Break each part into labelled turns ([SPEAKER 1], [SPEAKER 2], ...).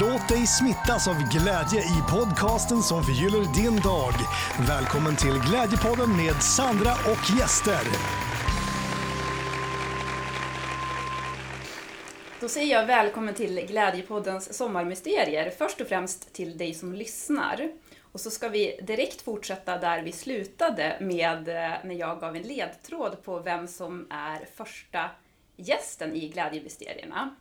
[SPEAKER 1] Låt dig smittas av glädje i podcasten som förgyller din dag. Välkommen till Glädjepodden med Sandra och gäster.
[SPEAKER 2] Då säger jag välkommen till Glädjepoddens sommarmysterier. Först och främst till dig som lyssnar. Och så ska vi direkt fortsätta där vi slutade med eh, när jag gav en ledtråd på vem som är första gästen i Glädjemysterierna.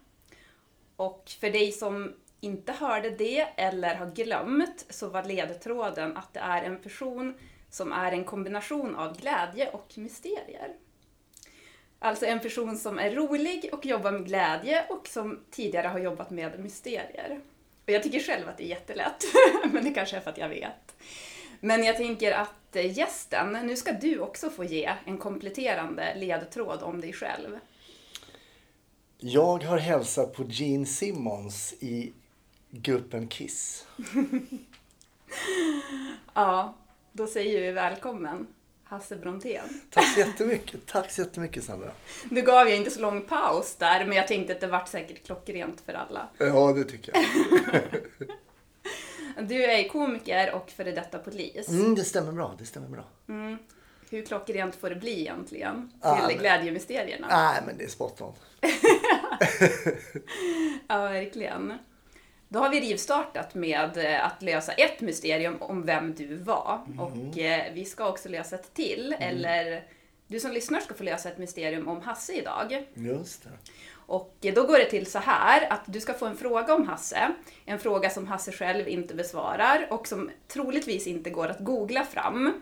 [SPEAKER 2] Och för dig som inte hörde det eller har glömt så var ledtråden att det är en person som är en kombination av glädje och mysterier. Alltså en person som är rolig och jobbar med glädje och som tidigare har jobbat med mysterier. Och jag tycker själv att det är jättelätt, men det kanske är för att jag vet. Men jag tänker att eh, gästen, nu ska du också få ge en kompletterande ledtråd om dig själv.
[SPEAKER 3] Jag har hälsat på Gene Simmons i gruppen Kiss.
[SPEAKER 2] Ja, då säger vi välkommen Hasse Brontén.
[SPEAKER 3] Tack så jättemycket. Tack så jättemycket Sandra.
[SPEAKER 2] Nu gav jag inte så lång paus där, men jag tänkte att det vart säkert klockrent för alla.
[SPEAKER 3] Ja, det tycker jag.
[SPEAKER 2] Du är komiker och före detta polis.
[SPEAKER 3] Mm, det stämmer bra. Det stämmer bra.
[SPEAKER 2] Mm. Hur klockrent får det bli egentligen? Till
[SPEAKER 3] Ja, men-
[SPEAKER 2] glädjemysterierna?
[SPEAKER 3] Nej, men det är spot on.
[SPEAKER 2] Ja, verkligen. Då har vi rivstartat med eh, att lösa ett mysterium om vem du var. Och eh, vi ska också lösa ett till. Eller du som lyssnar ska få lösa ett mysterium om Hasse idag.
[SPEAKER 3] Just det.
[SPEAKER 2] Och eh, då går det till så här att du ska få en fråga om Hasse. En fråga som Hasse själv inte besvarar och som troligtvis inte går att googla fram.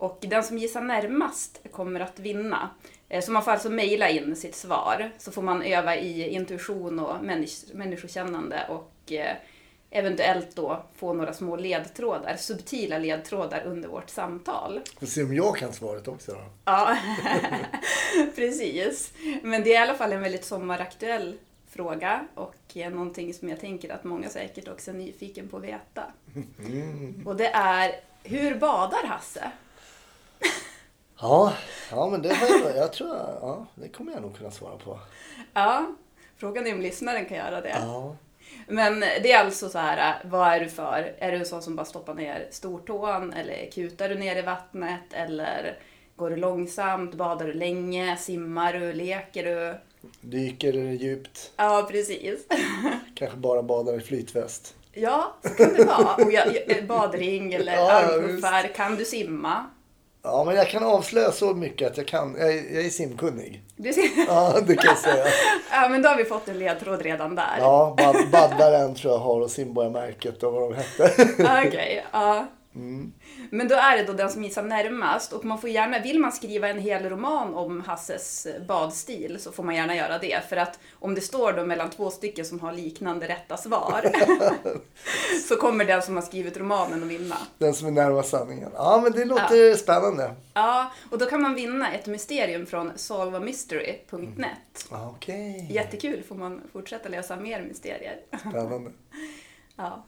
[SPEAKER 2] Och den som gissar närmast kommer att vinna. Eh, Så man får alltså mejla in sitt svar. Så får man öva i intuition och människ- människokännande och eh, eventuellt då få några små ledtrådar, subtila ledtrådar under vårt samtal.
[SPEAKER 3] Får se om jag kan svaret också då.
[SPEAKER 2] Ja, precis. Men det är i alla fall en väldigt sommaraktuell fråga och eh, någonting som jag tänker att många säkert också är nyfiken på att veta. Och det är, hur badar Hasse?
[SPEAKER 3] Ja, ja men det har jag, jag tror jag, ja, det kommer jag nog kunna svara på.
[SPEAKER 2] Ja, frågan är om lyssnaren kan göra det.
[SPEAKER 3] Ja.
[SPEAKER 2] Men det är alltså så här, vad är du för? Är du en sån som bara stoppar ner stortån eller kutar du ner i vattnet eller går du långsamt, badar du länge, simmar du, leker du?
[SPEAKER 3] Dyker djupt.
[SPEAKER 2] Ja, precis.
[SPEAKER 3] Kanske bara badar i flytväst.
[SPEAKER 2] Ja, så kan det vara. Och jag, jag, badring eller
[SPEAKER 3] Ja,
[SPEAKER 2] armpuffar. Kan du simma?
[SPEAKER 3] Ja, men jag kan avslöja så mycket att jag kan. Jag, är- jag är simkunnig.
[SPEAKER 2] Du ser,
[SPEAKER 3] Ja, det kan jag säga.
[SPEAKER 2] ja, men då har vi fått en ledtråd redan där.
[SPEAKER 3] Ja, bad, baddaren tror jag har och simborgarmärket och vad de hette.
[SPEAKER 2] Okej, ja. Men då är det då den som gissar närmast och man får gärna, vill man skriva en hel roman om Hasses badstil så får man gärna göra det. För att om det står då mellan två stycken som har liknande rätta svar så kommer den som har skrivit romanen att vinna.
[SPEAKER 3] Den som är närmast sanningen. Ja, men det låter spännande.
[SPEAKER 2] Ja, och då kan man vinna ett mysterium från solvamystery.net.
[SPEAKER 3] Ja, Okej.
[SPEAKER 2] Jättekul, får man fortsätta lösa mer mysterier.
[SPEAKER 3] Spännande.
[SPEAKER 2] Ja.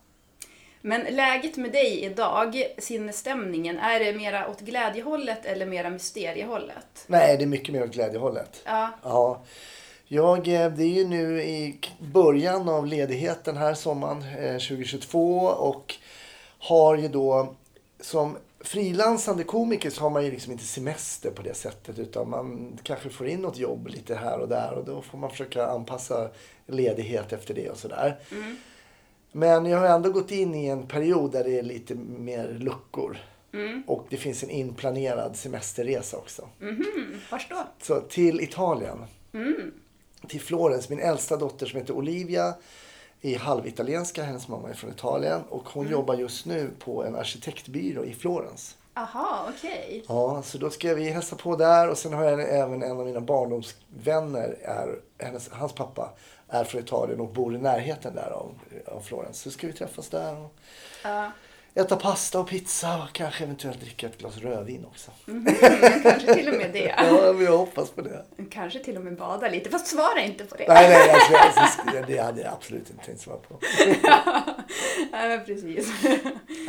[SPEAKER 2] Men läget med dig idag, sinnesstämningen, är det mera åt glädjehållet eller mera mysteriehållet?
[SPEAKER 3] Nej, det är mycket mer åt glädjehållet.
[SPEAKER 2] Ja,
[SPEAKER 3] Ja. Jag, eh, det är ju nu i början av ledigheten här sommaren eh, 2022 och har ju då som frilansande komiker så har man ju liksom inte semester på det sättet utan man kanske får in något jobb lite här och där och då får man försöka anpassa ledighet efter det och sådär. Men jag har ändå gått in i en period där det är lite mer luckor. Och det finns en inplanerad semesterresa också.
[SPEAKER 2] vars då?
[SPEAKER 3] Så till Italien. Till Florens. Min äldsta dotter som heter Olivia är halvitalienska. Hennes mamma är från Italien. Och hon jobbar just nu på en arkitektbyrå i Florens.
[SPEAKER 2] Aha, okej.
[SPEAKER 3] Ja, så då ska vi hälsa på där. Och sen har jag även en av mina barndomsvänner. Är, hennes, hans pappa är från Italien och bor i närheten där av, av Florens. Så ska vi träffas där och
[SPEAKER 2] Ja.
[SPEAKER 3] äta pasta och pizza och kanske eventuellt dricka ett glas rödvin också.
[SPEAKER 2] kanske till och med det.
[SPEAKER 3] Ja, men jag hoppas på det.
[SPEAKER 2] Kanske till och med bada lite, fast svara inte på det.
[SPEAKER 3] Nej, nej, alltså, alltså, det hade jag absolut inte tänkt svara på.
[SPEAKER 2] Men precis.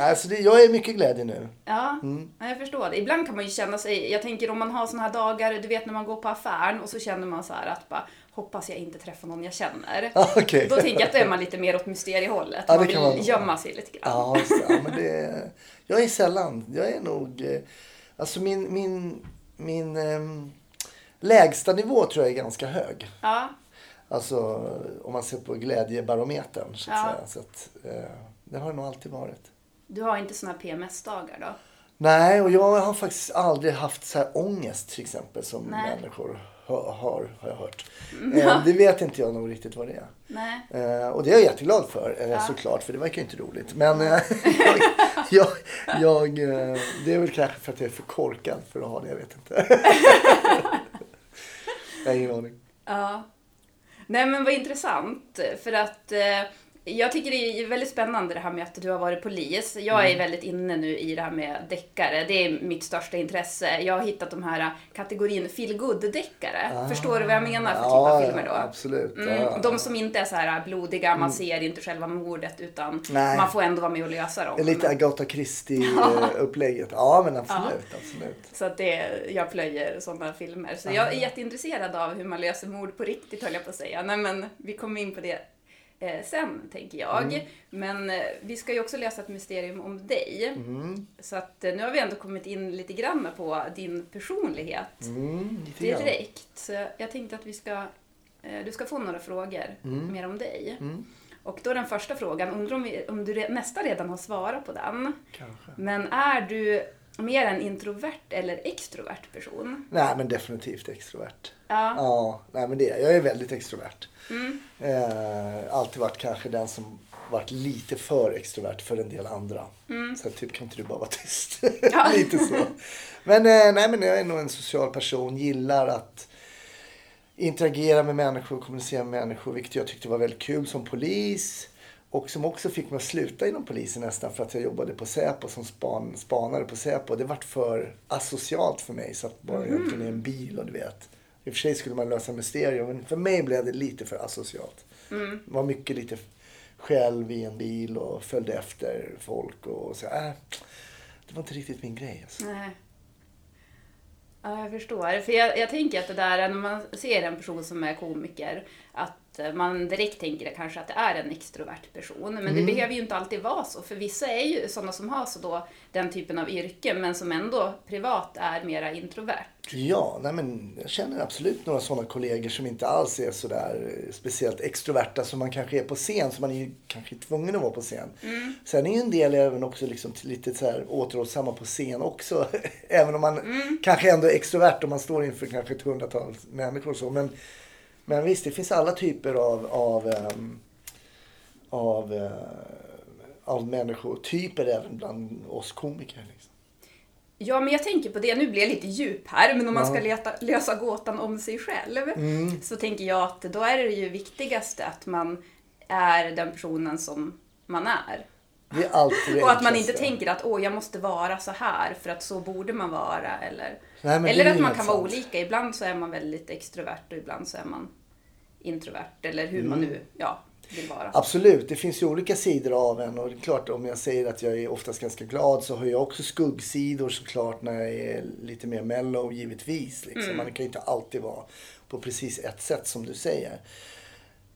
[SPEAKER 3] Alltså, det, jag är mycket glädje nu.
[SPEAKER 2] Ja, ja, jag förstår det. Ibland kan man ju känna sig, jag tänker om man har såna här dagar, du vet när man går på affären och så känner man så här att bara, hoppas jag inte träffar någon jag känner.
[SPEAKER 3] Ah, okej.
[SPEAKER 2] Då tänker jag att då är man lite mer åt mysteriehållet.
[SPEAKER 3] Ja, det
[SPEAKER 2] man
[SPEAKER 3] man
[SPEAKER 2] vill
[SPEAKER 3] vara.
[SPEAKER 2] gömma sig lite grann.
[SPEAKER 3] Ja, just det. ja men det, jag är sällan. Jag är nog... eh, Alltså min, min, min ehm, lägsta nivå tror jag är ganska hög.
[SPEAKER 2] Ja.
[SPEAKER 3] Alltså om man ser på glädjebarometern så att
[SPEAKER 2] Ja.
[SPEAKER 3] säga. Så att, eh, det har det nog alltid varit.
[SPEAKER 2] Du har inte såna PMS-dagar då?
[SPEAKER 3] Nej, och jag har faktiskt aldrig haft så här ångest till exempel som
[SPEAKER 2] Nej.
[SPEAKER 3] människor har, har, jag hört. Eh, det vet inte jag nog riktigt vad det är.
[SPEAKER 2] Nej.
[SPEAKER 3] Eh, och det är jag jätteglad för eh, såklart, för det verkar ju inte roligt. Men jag, jag, det är väl kanske för att jag är för korkad för att ha det, jag vet inte. jag har ingen aning.
[SPEAKER 2] Ja. Nej men vad intressant. För att jag tycker det är väldigt spännande det här med att du har varit polis. Jag
[SPEAKER 3] Mm.
[SPEAKER 2] är väldigt inne nu i det här med deckare. Det är mitt största intresse. Jag har hittat de här kategorin feel deckare Förstår du vad jag menar för typ
[SPEAKER 3] Ah. Ja,
[SPEAKER 2] av filmer då?
[SPEAKER 3] ja, absolut.
[SPEAKER 2] Mm,
[SPEAKER 3] Ja.
[SPEAKER 2] de som inte är så här blodiga, man ser inte själva mordet utan
[SPEAKER 3] Nej.
[SPEAKER 2] man får ändå vara med och lösa dem.
[SPEAKER 3] Lite Agatha Christie-upplägget. Ja, men absolut. absolut.
[SPEAKER 2] Så att det, jag plöjer sådana filmer. Så jag är jätteintresserad av hur man löser mord på riktigt höll jag på att säga. Nej men vi kommer in på det sen tänker jag. Men eh, vi ska ju också lösa ett mysterium om dig. Så att eh, nu har vi ändå kommit in lite grann på din personlighet
[SPEAKER 3] Mm,
[SPEAKER 2] direkt. Så jag tänkte att vi ska, eh, du ska få några frågor mer om dig. Och då den första frågan, undrar om, om du nästan redan har svarat på den.
[SPEAKER 3] Kanske.
[SPEAKER 2] Men är du mer en introvert eller extrovert person?
[SPEAKER 3] Nej, men definitivt extrovert.
[SPEAKER 2] Ja.
[SPEAKER 3] Ja, nej men det. Jag är väldigt extrovert.
[SPEAKER 2] Mm.
[SPEAKER 3] Eh, alltid varit kanske den som varit lite för extrovert för en del andra.
[SPEAKER 2] Mm.
[SPEAKER 3] Så typ kan inte du bara vara tyst? lite så. Men eh, nej men jag är nog en social person. Gillar att interagera med människor, kommunicera med människor. Vilket jag tyckte var väldigt kul som polis. Och som också fick mig att sluta inom polisen nästan för att jag jobbade på Säpo som span, spanare på Säpo. Det vart för asocialt för mig. Så att bara egentligen i en bil och du vet. I och för sig skulle man lösa mysterium men för mig blev det lite för asocialt. Det var mycket lite själv i en bil och följde efter folk och så. Äh, det var inte riktigt min grej. Alltså.
[SPEAKER 2] Nej. Ja, jag förstår. För jag, jag tänker att det där, när man ser en person som är komiker, att man direkt tänker kanske att det är en extrovert person. Men det behöver ju inte alltid vara så. För vissa är ju sådana som har så då, den typen av yrke, men som ändå privat är mera introvert.
[SPEAKER 3] Ja, nej men jag känner absolut några sådana kollegor som inte alls är sådär eh, speciellt extroverta som man kanske är på scen. Så man är ju kanske tvungen att vara på scen. Sen är ju en del även också liksom lite så här återhållsamma på scen också. även om man kanske ändå är extrovert och man står inför kanske ett hundratal människor så. Men, men visst, det finns alla typer av, av, ehm, av, eh, av människotyper även bland oss komiker. Liksom.
[SPEAKER 2] Ja, men jag tänker på det, nu blir jag lite djup här, men om man ska leta, lösa gåtan om sig själv
[SPEAKER 3] Mm.
[SPEAKER 2] så tänker jag att då är det ju viktigaste att man är den personen som man är.
[SPEAKER 3] Det är alltid det
[SPEAKER 2] Och att man inte tänker att åh, jag måste vara så här för att så borde man vara. Eller,
[SPEAKER 3] Nej,
[SPEAKER 2] eller att man kan vara
[SPEAKER 3] sant.
[SPEAKER 2] olika. Ibland så är man väldigt extrovert och ibland så är man introvert. Eller hur man nu ja, vill vara.
[SPEAKER 3] Absolut, det finns ju olika sidor av en och det är klart om jag säger att jag är oftast ganska glad så har jag också skuggsidor såklart när jag är lite mer mellow givetvis. Liksom. Man kan ju inte alltid vara på precis ett sätt som du säger.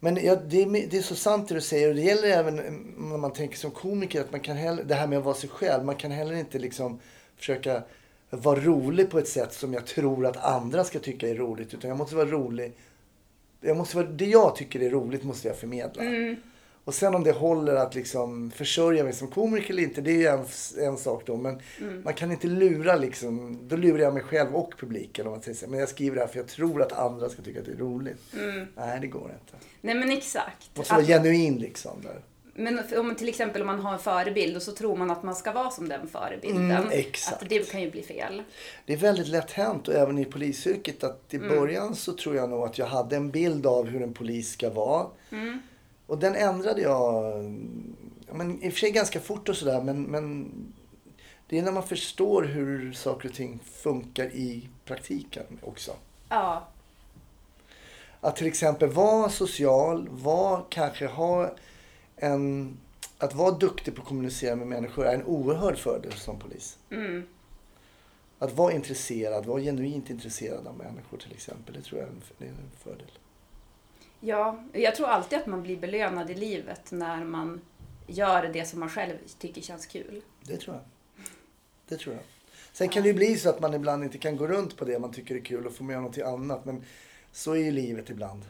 [SPEAKER 3] Men ja, det, är, det är så sant det du säger och det gäller även mm, när man tänker som komiker att man kan heller, det här med att vara sig själv, man kan heller inte liksom försöka vara rolig på ett sätt som jag tror att andra ska tycka är roligt utan jag måste vara rolig jag måste vara, det jag tycker är roligt måste jag förmedla. Och sen om det håller att liksom försörja mig som komiker eller inte, det är ju en, en sak då. Men man kan inte lura liksom, då lurar jag mig själv och publiken om man säger så. Men jag skriver det här för jag tror att andra ska tycka att det är roligt. Nej, det går inte.
[SPEAKER 2] Nej men exakt.
[SPEAKER 3] Måste vara
[SPEAKER 2] Att,
[SPEAKER 3] genuin liksom. Där.
[SPEAKER 2] Men om till exempel om man har en förebild och så tror man att man ska vara som den förebilden.
[SPEAKER 3] Mm, exakt.
[SPEAKER 2] Att det kan ju bli fel.
[SPEAKER 3] Det är väldigt lätt hänt och även i polisyrket att i början så tror jag nog att jag hade en bild av hur en polis ska vara. Och den ändrade jag, ja, men i och för sig ganska fort och sådär men, men det är när man förstår hur saker och ting funkar i praktiken också.
[SPEAKER 2] Ja.
[SPEAKER 3] Att till exempel vara social, vara, kanske ha en... Att vara duktig på att kommunicera med människor är en oerhörd fördel som polis.
[SPEAKER 2] Mm.
[SPEAKER 3] Att vara intresserad, vara genuint intresserad av människor till exempel, det tror jag är en, det är en fördel.
[SPEAKER 2] Ja, jag tror alltid att man blir belönad i livet när man gör det som man själv tycker känns kul.
[SPEAKER 3] Det tror jag. Det tror jag. Sen kan det ju bli så att man ibland inte kan gå runt på det man tycker är kul och få med någonting annat. Men så är ju livet ibland.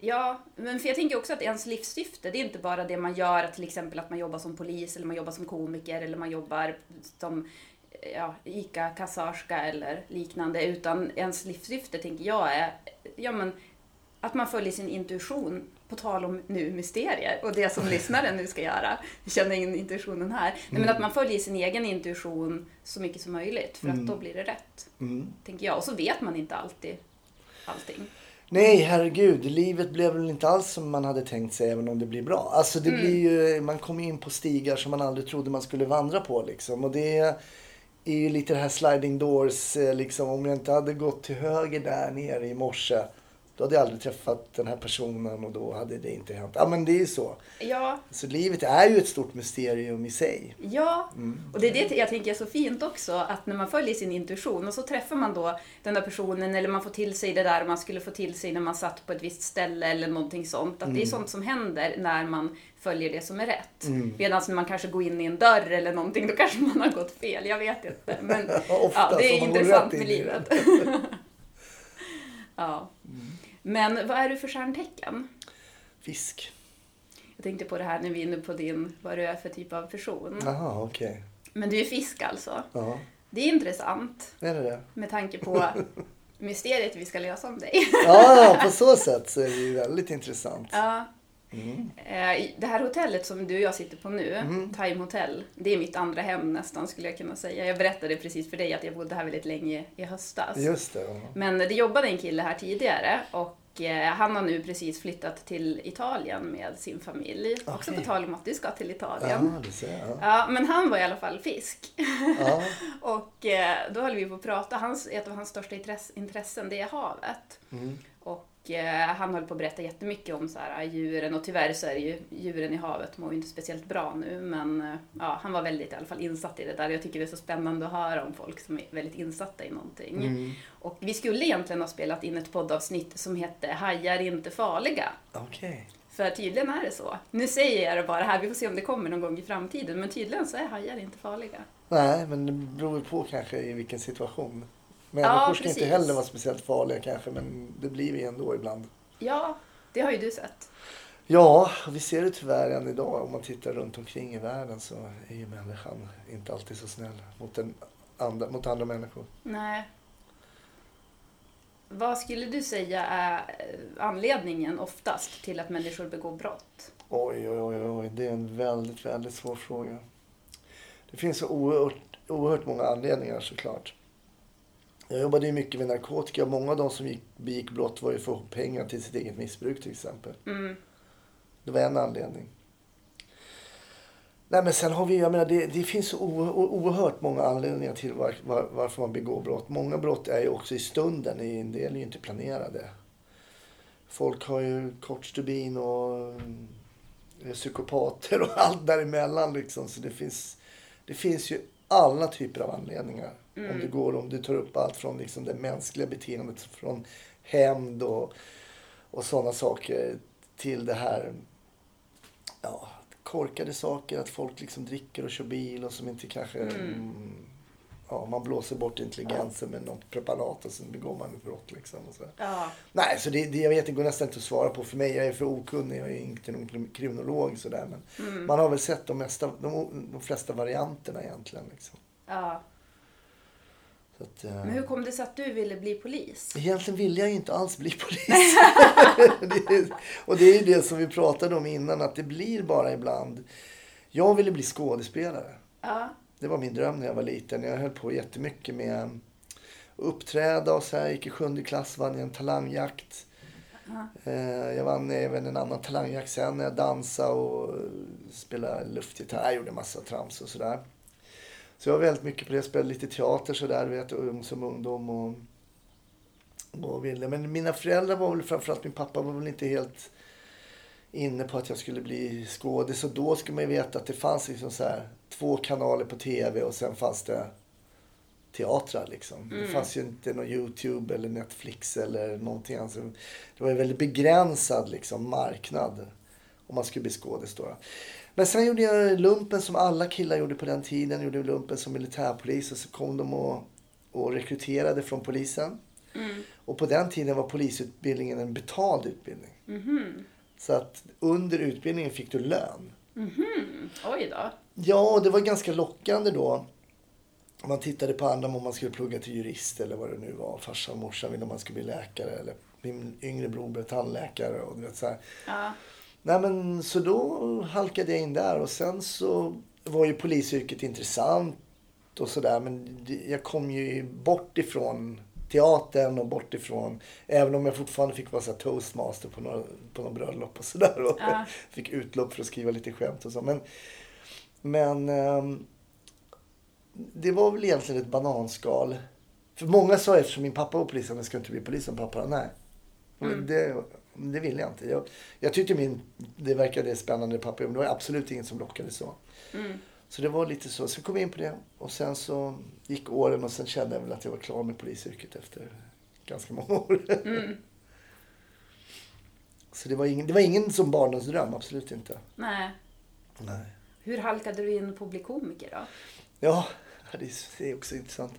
[SPEAKER 2] Ja, men för jag tänker också att ens livssyfte, det är inte bara det man gör, till exempel att man jobbar som polis eller man jobbar som komiker eller man jobbar som ja, ICA-kassörska eller liknande, utan ens livssyfte tänker jag är ja, men, att man följer sin intuition, på tal om nu mysterier och det som lyssnaren nu ska göra. Känner in intuitionen här. Mm. Men att man följer sin egen intuition så mycket som möjligt för att mm. då blir det rätt. Mm. Tänker jag. Och så vet man inte alltid allting.
[SPEAKER 3] Nej, herregud. Livet blev väl inte alls som man hade tänkt sig även om det blir bra. Alltså det mm. blir ju, man kommer in på stigar som man aldrig trodde man skulle vandra på liksom. Och det är ju lite det här sliding doors eh, liksom. Om jag inte hade gått till höger där nere i morse då hade jag aldrig träffat den här personen och då hade det inte hänt. Ja men det är ju så.
[SPEAKER 2] Ja.
[SPEAKER 3] Så livet är ju ett stort mysterium i sig.
[SPEAKER 2] Ja, mm. och det är det jag tänker är så fint också att när man följer sin intuition och så träffar man då den där personen eller man får till sig det där man skulle få till sig när man satt på ett visst ställe eller någonting sånt. Att mm. det är mm. sånt som händer när man följer det som är rätt. Mm. Medan när man kanske går in i en dörr eller någonting då kanske man har gått fel. Jag vet inte. Men
[SPEAKER 3] Ofta,
[SPEAKER 2] ja, det är intressant med livet. ja. Mm. Men vad är du för stjärntecken?
[SPEAKER 3] Fisk.
[SPEAKER 2] Jag tänkte på det här när vi är inne på din, vad du är för typ av person.
[SPEAKER 3] Jaha, okej. Okay.
[SPEAKER 2] Men du är fisk alltså?
[SPEAKER 3] Ja.
[SPEAKER 2] Det är intressant.
[SPEAKER 3] Är det det?
[SPEAKER 2] Med tanke på mysteriet vi ska lösa om dig.
[SPEAKER 3] ja, på så sätt så är det ju väldigt intressant.
[SPEAKER 2] Ja. Mm. Det här hotellet som du och jag sitter på nu, mm. Time Hotel, det är mitt andra hem nästan skulle jag kunna säga. Jag berättade precis för dig att jag bodde här väldigt länge i höstas.
[SPEAKER 3] Just det. Ja.
[SPEAKER 2] Men det jobbade en kille här tidigare och eh, han har nu precis flyttat till Italien med sin familj. Okay. Också på tal om att du ska till Italien.
[SPEAKER 3] Ja, det ser jag.
[SPEAKER 2] Ja, men han var i alla fall fisk. Ja. och eh, då höll vi på att prata. Hans, ett av hans största intressen det är havet. Mm. Eh, han höll på att berätta jättemycket om så här, djuren och tyvärr så är det ju djuren i havet mår ju inte speciellt bra nu men eh, ja, han var väldigt i alla fall insatt i det där. Jag tycker det är så spännande att höra om folk som är väldigt insatta i någonting. Mm. Och vi skulle egentligen ha spelat in ett poddavsnitt som hette Hajar inte farliga.
[SPEAKER 3] Okay.
[SPEAKER 2] För tydligen är det så. Nu säger jag det bara här, vi får se om det kommer någon gång i framtiden, men tydligen så är hajar inte farliga.
[SPEAKER 3] Nej, men det beror på kanske i vilken situation. Människor ja, ska inte heller vara speciellt farliga kanske, men det blir vi ändå ibland.
[SPEAKER 2] Ja, det har ju du sett.
[SPEAKER 3] Ja, vi ser det tyvärr än idag. Om man tittar runt omkring i världen så är ju människan inte alltid så snäll mot, andra, mot andra människor.
[SPEAKER 2] Nej. Vad skulle du säga är anledningen oftast till att människor begår brott?
[SPEAKER 3] Oj, oj, oj, oj. det är en väldigt, väldigt svår fråga. Det finns så oerhört, oerhört många anledningar såklart. Jag jobbade ju mycket med narkotika. Många av de som gick, begick brott var ju för pengar till sitt eget missbruk till exempel. Mm. Det var en anledning. Nej men sen har vi, jag menar det, det finns så oerhört många anledningar till var, var, varför man begår brott. Många brott är ju också i stunden, en del är ju inte planerade. Folk har ju kort stubin och eh, psykopater och allt däremellan liksom. Så det finns, det finns ju alla typer av anledningar. Mm. Om det går, om du tar upp allt från liksom det mänskliga beteendet, från hämnd och, och sådana saker till det här ja, korkade saker, att folk liksom dricker och kör bil och som inte kanske mm. ja, man blåser bort intelligensen med något preparat och sen begår man ett brott. Liksom och så.
[SPEAKER 2] Ja.
[SPEAKER 3] Nej, så det, det, jag vet, det går nästan inte att svara på. För mig, jag är för okunnig. Jag är inte någon kriminolog sådär. Men mm. man har väl sett de, mesta, de, de flesta varianterna egentligen. Liksom.
[SPEAKER 2] Ja. Att, uh... Men hur kom det sig att du ville bli polis?
[SPEAKER 3] Egentligen ville jag inte alls bli polis. det och det är ju det som vi pratade om innan, att det blir bara ibland. Jag ville bli skådespelare.
[SPEAKER 2] Ja.
[SPEAKER 3] Det var min dröm när jag var liten. Jag höll på jättemycket med att uppträda och så här. Jag gick i sjunde klass, vann jag en talangjakt. Uh. Jag vann även en annan talangjakt sen när jag dansade och spelade luftgitarr. Jag gjorde massa trams och sådär. Så jag var väldigt mycket på det. Jag spelade lite teater sådär, vet, som ungdom. Och, och ville. Men mina föräldrar var väl, framförallt min pappa var väl inte helt inne på att jag skulle bli skådis. Och då skulle man ju veta att det fanns liksom så här, två kanaler på tv och sen fanns det teatrar liksom. Det fanns ju inte någon Youtube eller Netflix eller någonting. Alltså, det var en väldigt begränsad liksom, marknad om man skulle bli skådis då. Men sen gjorde jag lumpen som alla killar gjorde på den tiden. Jag gjorde lumpen som militärpolis och så kom de och, och rekryterade från polisen. Och på den tiden var polisutbildningen en betald utbildning. Så att under utbildningen fick du lön.
[SPEAKER 2] Oj då.
[SPEAKER 3] Ja, och det var ganska lockande då. Man tittade på andra om man skulle plugga till jurist eller vad det nu var. Farsan och morsan ville om man skulle bli läkare. Eller min yngre bror blev tandläkare. Och du vet, så här.
[SPEAKER 2] Ja.
[SPEAKER 3] Nej, men, så då halkade jag in där och sen så var ju polisyrket intressant och sådär. Men jag kom ju bort ifrån teatern och bort ifrån, även om jag fortfarande fick vara så toastmaster på några, på några bröllop och sådär. Och
[SPEAKER 2] Ja.
[SPEAKER 3] fick utlopp för att skriva lite skämt och så. Men, men ehm, det var väl egentligen ett bananskal. För många sa eftersom min pappa var polis, men ska inte bli polis som pappa? Nej. Men Det, det ville jag inte. Jag, jag tyckte min, det verkade spännande pappa, men det var absolut inget som lockade så. Så det var lite så. Sen kom jag in på det och sen så gick åren och sen kände jag väl att jag var klar med polisyrket efter ganska många år. Så det var ingen, det var ingen som barndomsdröm, absolut inte.
[SPEAKER 2] Nej.
[SPEAKER 3] Nej.
[SPEAKER 2] Hur halkade du in på att bli komiker då?
[SPEAKER 3] Ja, det är, också intressant.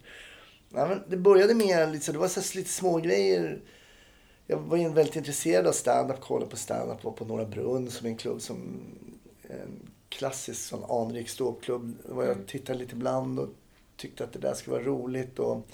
[SPEAKER 3] Ja, men det började med lite, så, det var så lite små grejer. Jag var väldigt intresserad av stand-up, kollade på stand-up, var på Norra Brunn som är en klubb som en klassisk sån anrik ståuppklubb. Där Jag tittade lite ibland och tyckte att det där skulle vara roligt. Och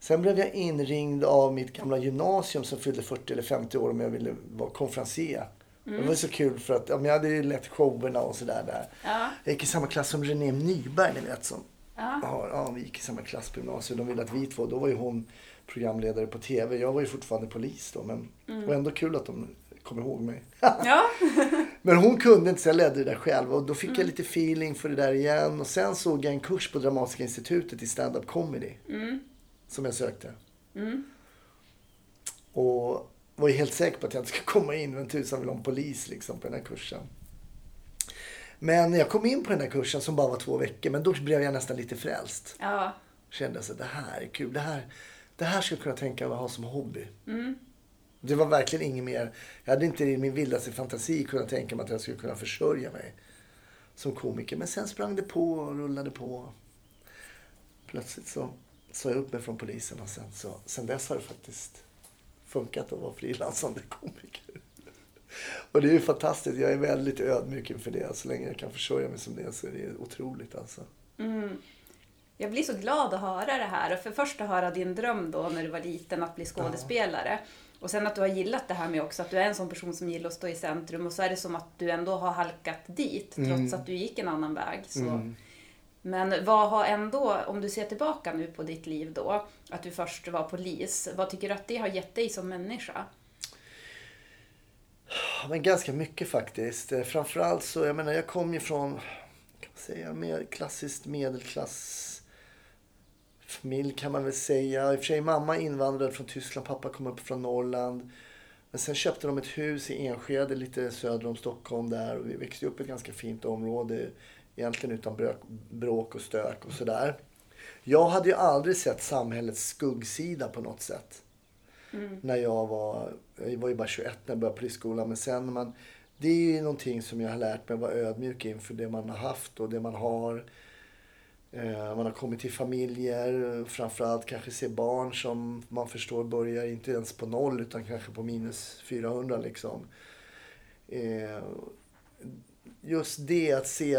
[SPEAKER 3] sen blev jag inringd av mitt gamla gymnasium som fyllde 40 eller 50 år om jag ville vara konferencier. Det var så kul för att ja, jag hade ju lett showerna och sådär där.
[SPEAKER 2] Ja.
[SPEAKER 3] Jag gick i samma klass som René Nyberg, ni vet. Som
[SPEAKER 2] Ja.
[SPEAKER 3] har, ja, vi gick i samma klass på gymnasiet. De ville att vi två, då var ju hon programledare på TV. Jag var ju fortfarande polis då. Men det var ändå kul att de kom ihåg mig.
[SPEAKER 2] Ja.
[SPEAKER 3] men hon kunde inte så jag ledde det där själv. Och då fick jag lite feeling för det där igen. Och sen såg jag en kurs på Dramatiska institutet i stand-up comedy. Som jag sökte. Och var ju helt säker på att jag inte skulle komma in. Men tusan vill ha en polis liksom på den här kursen. Men när jag kom in på den här kursen som bara var två veckor. Men då blev jag nästan lite frälst.
[SPEAKER 2] Ja.
[SPEAKER 3] Kände så det här är kul. Det här, det här skulle jag kunna tänka mig att ha som hobby. Det var verkligen inget mer. Jag hade inte i min vildaste fantasi kunnat tänka mig att jag skulle kunna försörja mig som komiker. Men sen sprang det på och rullade på. Plötsligt så sa jag upp mig från polisen och sen, så, sen dess har det faktiskt funkat att vara frilansande komiker. Och det är ju fantastiskt. Jag är väldigt ödmjuk inför det. Så länge jag kan försörja mig som det så är det otroligt alltså.
[SPEAKER 2] Jag blir så glad att höra det här. För först att höra din dröm då när du var liten att bli skådespelare. Och sen att du har gillat det här med också att du är en sån person som gillar att stå i centrum. Och så är det som att du ändå har halkat dit trots att du gick en annan väg. Så. Men vad har ändå, om du ser tillbaka nu på ditt liv då, att du först var polis. Vad tycker du att det har gett dig som människa?
[SPEAKER 3] Men ganska mycket faktiskt. Eh, Framförallt så, jag menar jag kom ju från, kan man säga, mer klassiskt medelklass familj kan man väl säga. I och för sig mamma invandrade från Tyskland, pappa kom upp från Norrland. Men sen köpte de ett hus i Enskede lite söder om Stockholm där och vi växte upp i ett ganska fint område. Egentligen utan bråk och stök och sådär. Jag hade ju aldrig sett samhällets skuggsida på något sätt när jag var, jag var ju bara 21 när jag började polisskolan. Men sen man, det är ju någonting som jag har lärt mig att vara ödmjuk inför det man har haft och det man har. Eh, Man har kommit till familjer, framförallt kanske se barn som man förstår börjar inte ens på noll utan kanske på minus 400 liksom. Eh, Just det att se,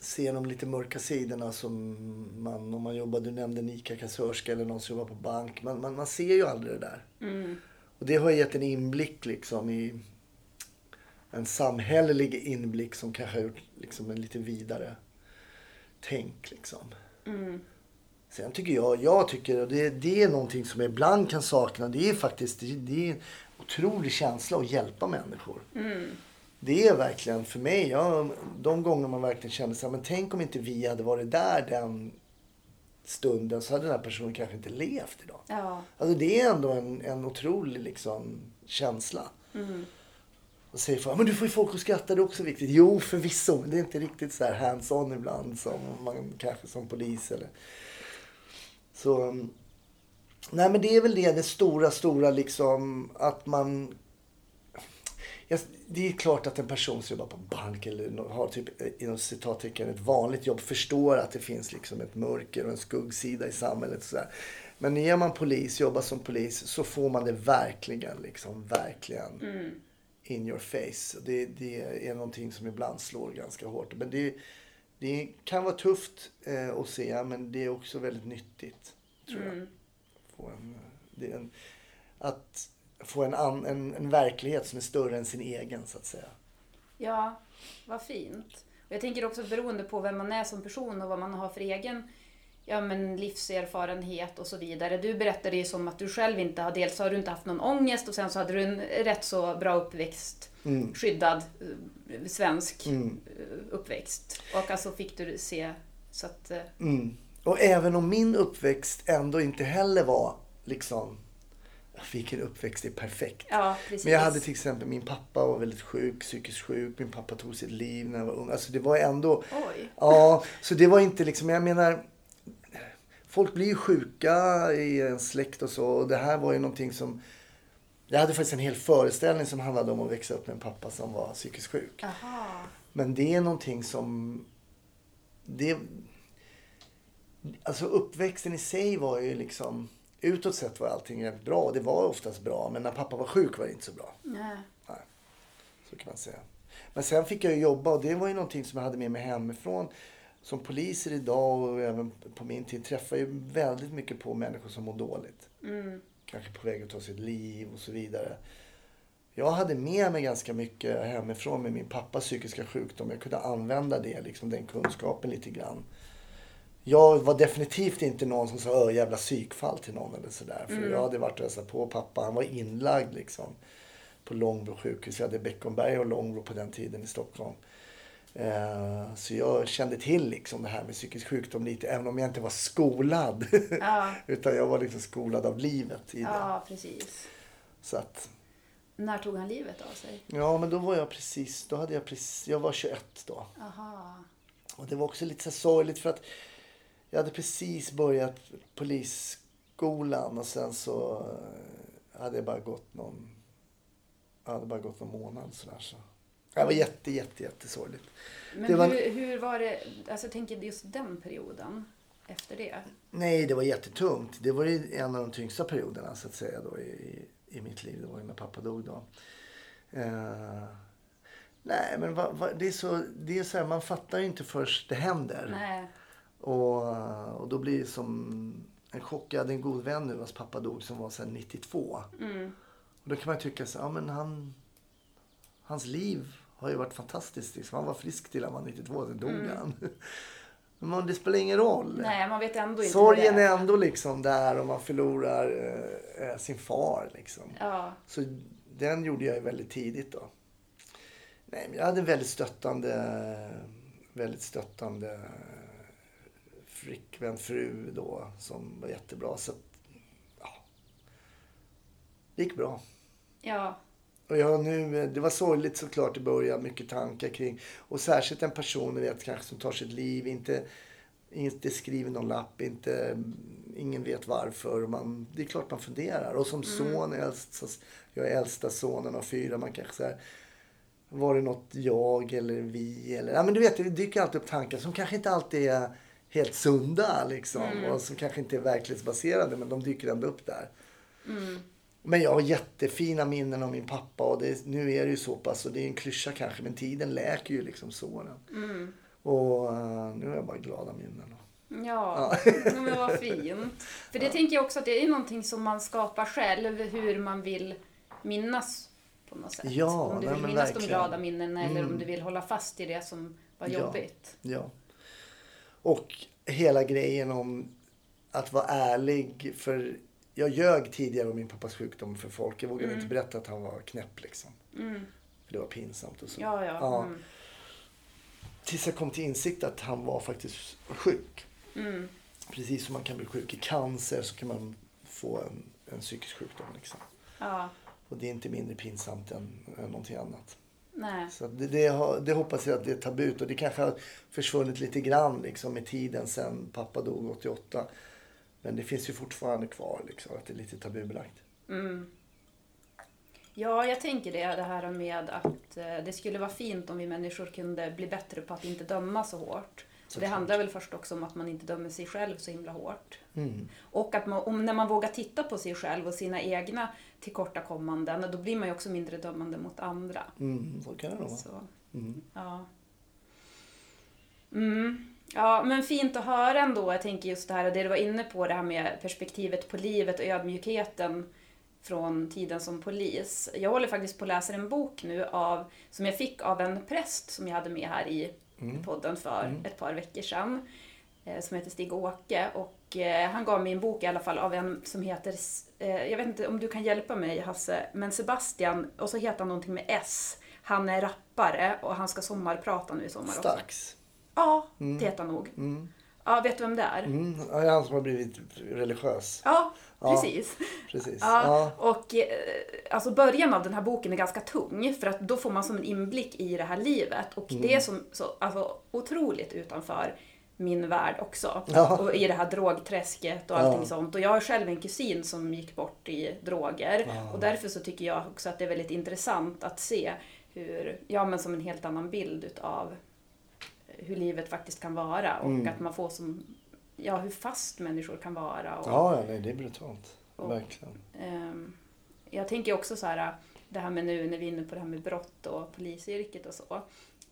[SPEAKER 3] se de lite mörka sidorna som man, om man jobbar, du nämnde en ICA-kassörska eller någon som jobbar på bank. Man, man, man ser ju aldrig det där. Och det har gett en inblick liksom i en samhällelig inblick som kanske har gjort liksom en lite vidare tänk liksom. Sen tycker jag, jag tycker, och det, det är någonting som jag ibland kan sakna, det är faktiskt det, det är en otrolig känsla att hjälpa människor. Det är verkligen för mig, jag, de gånger man verkligen kände så här, men tänk om inte vi hade varit där den stunden så hade den här personen kanske inte levt idag.
[SPEAKER 2] Ja.
[SPEAKER 3] Alltså det är ändå en, en otrolig liksom, känsla. Och säger folk, men du får ju folk att skratta, det är också viktigt. Jo, förvisso, men det är inte riktigt så här hands-on ibland som man kanske som polis eller... Så, nej men det är väl det, det stora, stora liksom att man Ja, det är klart att en person som jobbar på bank eller har typ eh, inom citattecken ett vanligt jobb förstår att det finns liksom ett mörker och en skuggsida i samhället. Så där. Men är man polis, jobbar som polis, så får man det verkligen, liksom, verkligen mm in your face. Det, det är någonting som ibland slår ganska hårt. Men det, det kan vara tufft eh, att se, men det är också väldigt nyttigt, tror jag. Få en, det är en, att få en, an, en, en verklighet som är större än sin egen, så att säga.
[SPEAKER 2] Ja, vad fint. Och jag tänker också beroende på vem man är som person och vad man har för egen ja, men livserfarenhet och så vidare. Du berättade ju som att du själv inte har, dels har du inte haft någon ångest och sen så hade du en rätt så bra uppväxt, skyddad eh, svensk eh, uppväxt. Och alltså fick du se så att... eh,
[SPEAKER 3] Mm. Och även om min uppväxt ändå inte heller var liksom... Vilken uppväxt är perfekt.
[SPEAKER 2] Ja.
[SPEAKER 3] Men jag hade till exempel, min pappa var väldigt sjuk, psykiskt sjuk. Min pappa tog sitt liv när jag var ung. Alltså det var ändå...
[SPEAKER 2] Oj.
[SPEAKER 3] Ja, så det var inte liksom, jag menar... Folk blir ju sjuka i en släkt och så. Och det här var ju någonting som... Jag hade faktiskt en hel föreställning som handlade om att växa upp med en pappa som var psykiskt sjuk.
[SPEAKER 2] Aha.
[SPEAKER 3] Men det är någonting som... Det, alltså uppväxten i sig var ju liksom... Utåt sett var allting jävligt bra. Det var oftast bra. Men när pappa var sjuk var det inte så bra.
[SPEAKER 2] Nej.
[SPEAKER 3] Nej, så kan man säga. Men sen fick jag jobba och det var ju någonting som jag hade med mig hemifrån. Som poliser idag och även på min tid träffar ju väldigt mycket på människor som mår dåligt. Kanske på väg att ta sitt liv och så vidare. Jag hade med mig ganska mycket hemifrån med min pappas psykiska sjukdom. Jag kunde använda det, liksom den kunskapen lite grann. Jag var definitivt inte någon som sa öh jävla psykfall till någon eller sådär. För jag hade varit och hälsat på pappa. Han var inlagd liksom. På Långbro sjukhus. Jag hade Beckomberga och Långbro på den tiden i Stockholm. Eh, Så jag kände till liksom det här med psykisk sjukdom lite. Även om jag inte var skolad.
[SPEAKER 2] Ja.
[SPEAKER 3] Utan jag var liksom skolad av livet i det.
[SPEAKER 2] Ja, precis.
[SPEAKER 3] Så att,
[SPEAKER 2] När tog han livet av sig?
[SPEAKER 3] ja men då var jag precis, då hade jag precis, jag var 21 då.
[SPEAKER 2] Aha.
[SPEAKER 3] Och det var också lite så sorgligt för att jag hade precis börjat polisskolan och sen så eh, hade jag bara gått någon, jag hade bara gått någon månad sådär så. Det var jätte, jätte, jättesorgligt.
[SPEAKER 2] Men
[SPEAKER 3] Det var-
[SPEAKER 2] hur, hur var det, alltså tänker just den perioden efter det?
[SPEAKER 3] Nej, det var jättetungt. Det var en av de tyngsta perioderna så att säga då i, i mitt liv. Det var ju när pappa dog då. Eh, nej, men vad, vad, det är så, det är så här, man fattar ju inte först det händer.
[SPEAKER 2] Nej.
[SPEAKER 3] Och, och då blir det som en chock. Jag hade en god vän nu vars pappa dog som var sedan 92. Och då kan man tycka så ja men han, hans liv har ju varit fantastiskt. Liksom. Han var frisk till han var 92, sen dog han. Men det spelar ingen roll.
[SPEAKER 2] Nej, man vet ändå inte
[SPEAKER 3] Sorgen är ändå liksom där och man förlorar eh, eh, sin far. Liksom.
[SPEAKER 2] Ja.
[SPEAKER 3] Så den gjorde jag ju väldigt tidigt då. Nej, men jag hade en väldigt stöttande, väldigt stöttande flickvän, fru då, som var jättebra. Så att, ja, det gick bra.
[SPEAKER 2] Ja.
[SPEAKER 3] Och jag nu, det var sorgligt såklart i början, mycket tankar kring. Och särskilt en person, vet, kanske som tar sitt liv, inte, inte skriver någon lapp, inte, ingen vet varför. Man, det är klart man funderar. Och som son, äldst, så- jag är äldsta sonen av fyra, man kanske så här, var det något jag eller vi? Eller, ja, men du vet, det dyker alltid upp tankar som kanske inte alltid är helt sunda liksom. Och som kanske inte är verklighetsbaserade, men de dyker ändå upp där. Men jag har jättefina minnen av min pappa och det, nu är det ju så pass, och det är en klyscha kanske, men tiden läker ju liksom såren. Och eh, nu har jag bara glada minnen.
[SPEAKER 2] Ja, men vad fint. För det tänker jag också att det är någonting som man skapar själv, hur man vill minnas på något sätt.
[SPEAKER 3] Ja,
[SPEAKER 2] om du vill minnas de
[SPEAKER 3] verkligen.
[SPEAKER 2] glada minnena eller om du vill hålla fast i det som var
[SPEAKER 3] Ja.
[SPEAKER 2] jobbigt.
[SPEAKER 3] Ja. Och hela grejen om att vara ärlig. För jag ljög tidigare om min pappas sjukdom för folk. Jag vågade inte berätta att han var knäpp liksom. För det var pinsamt och så.
[SPEAKER 2] Ja, ja.
[SPEAKER 3] Ja.
[SPEAKER 2] Mm.
[SPEAKER 3] Tills jag kom till insikt att han var faktiskt sjuk.
[SPEAKER 2] Mm.
[SPEAKER 3] Precis som man kan bli sjuk i cancer så kan man få en, en psykisk sjukdom. Liksom.
[SPEAKER 2] ja.
[SPEAKER 3] Och det är inte mindre pinsamt än, än någonting annat.
[SPEAKER 2] Nej.
[SPEAKER 3] Så det, det, har, det hoppas jag att det är tabut. Och det kanske har försvunnit lite grann liksom, med tiden sen pappa dog 88. Men det finns ju fortfarande kvar liksom, att det är lite tabubelagt.
[SPEAKER 2] Ja, jag tänker det, det här med att eh, det skulle vara fint om vi människor kunde bli bättre på att inte döma så hårt. Så det handlar väl först också om att man inte dömer sig själv så himla hårt.
[SPEAKER 3] Mm.
[SPEAKER 2] Och att man, om, när man vågar titta på sig själv och sina egna tillkortakommanden, då blir man ju också mindre dömande mot andra.
[SPEAKER 3] Mm, så kan det nog vara. Mm.
[SPEAKER 2] ja. Mm. Ja, men fint att höra ändå. Jag tänker just det här, det du var inne på, det här med perspektivet på livet och ödmjukheten från tiden som polis. Jag håller faktiskt på att läsa en bok nu av, som jag fick av en präst som jag hade med här i podden för ett par veckor sedan. eh, Som heter Stig-Åke. Och eh, han gav mig en bok i alla fall av en som heter, eh, jag vet inte om du kan hjälpa mig Hasse, men Sebastian, och så heter han någonting med S. Han är rappare och han ska sommarprata nu i sommar också.
[SPEAKER 3] Stax.
[SPEAKER 2] Ja, det heter han nog. Ja, vet du vem det är?
[SPEAKER 3] Mm. Ja, det är han som har blivit religiös.
[SPEAKER 2] Ja,
[SPEAKER 3] Ja.
[SPEAKER 2] precis.
[SPEAKER 3] Precis.
[SPEAKER 2] Ja,
[SPEAKER 3] Ja.
[SPEAKER 2] och eh, alltså början av den här boken är ganska tung för att då får man som en inblick i det här livet och
[SPEAKER 3] Mm.
[SPEAKER 2] det är som, så, alltså, otroligt utanför min värld också.
[SPEAKER 3] Ja.
[SPEAKER 2] Och i det här drogträsket och allting
[SPEAKER 3] Ja.
[SPEAKER 2] sånt. Och jag har själv en kusin som gick bort i droger och därför så tycker jag också att det är väldigt intressant att se hur, ja men som en helt annan bild utav hur livet faktiskt kan vara och
[SPEAKER 3] Mm.
[SPEAKER 2] att man får som, ja hur fast människor kan vara. Och,
[SPEAKER 3] Ja, nej, det är brutalt.
[SPEAKER 2] Och-
[SPEAKER 3] Verkligen.
[SPEAKER 2] Ehm, jag tänker också så här, det här med nu när vi är inne på det här med brott och polisyrket och så.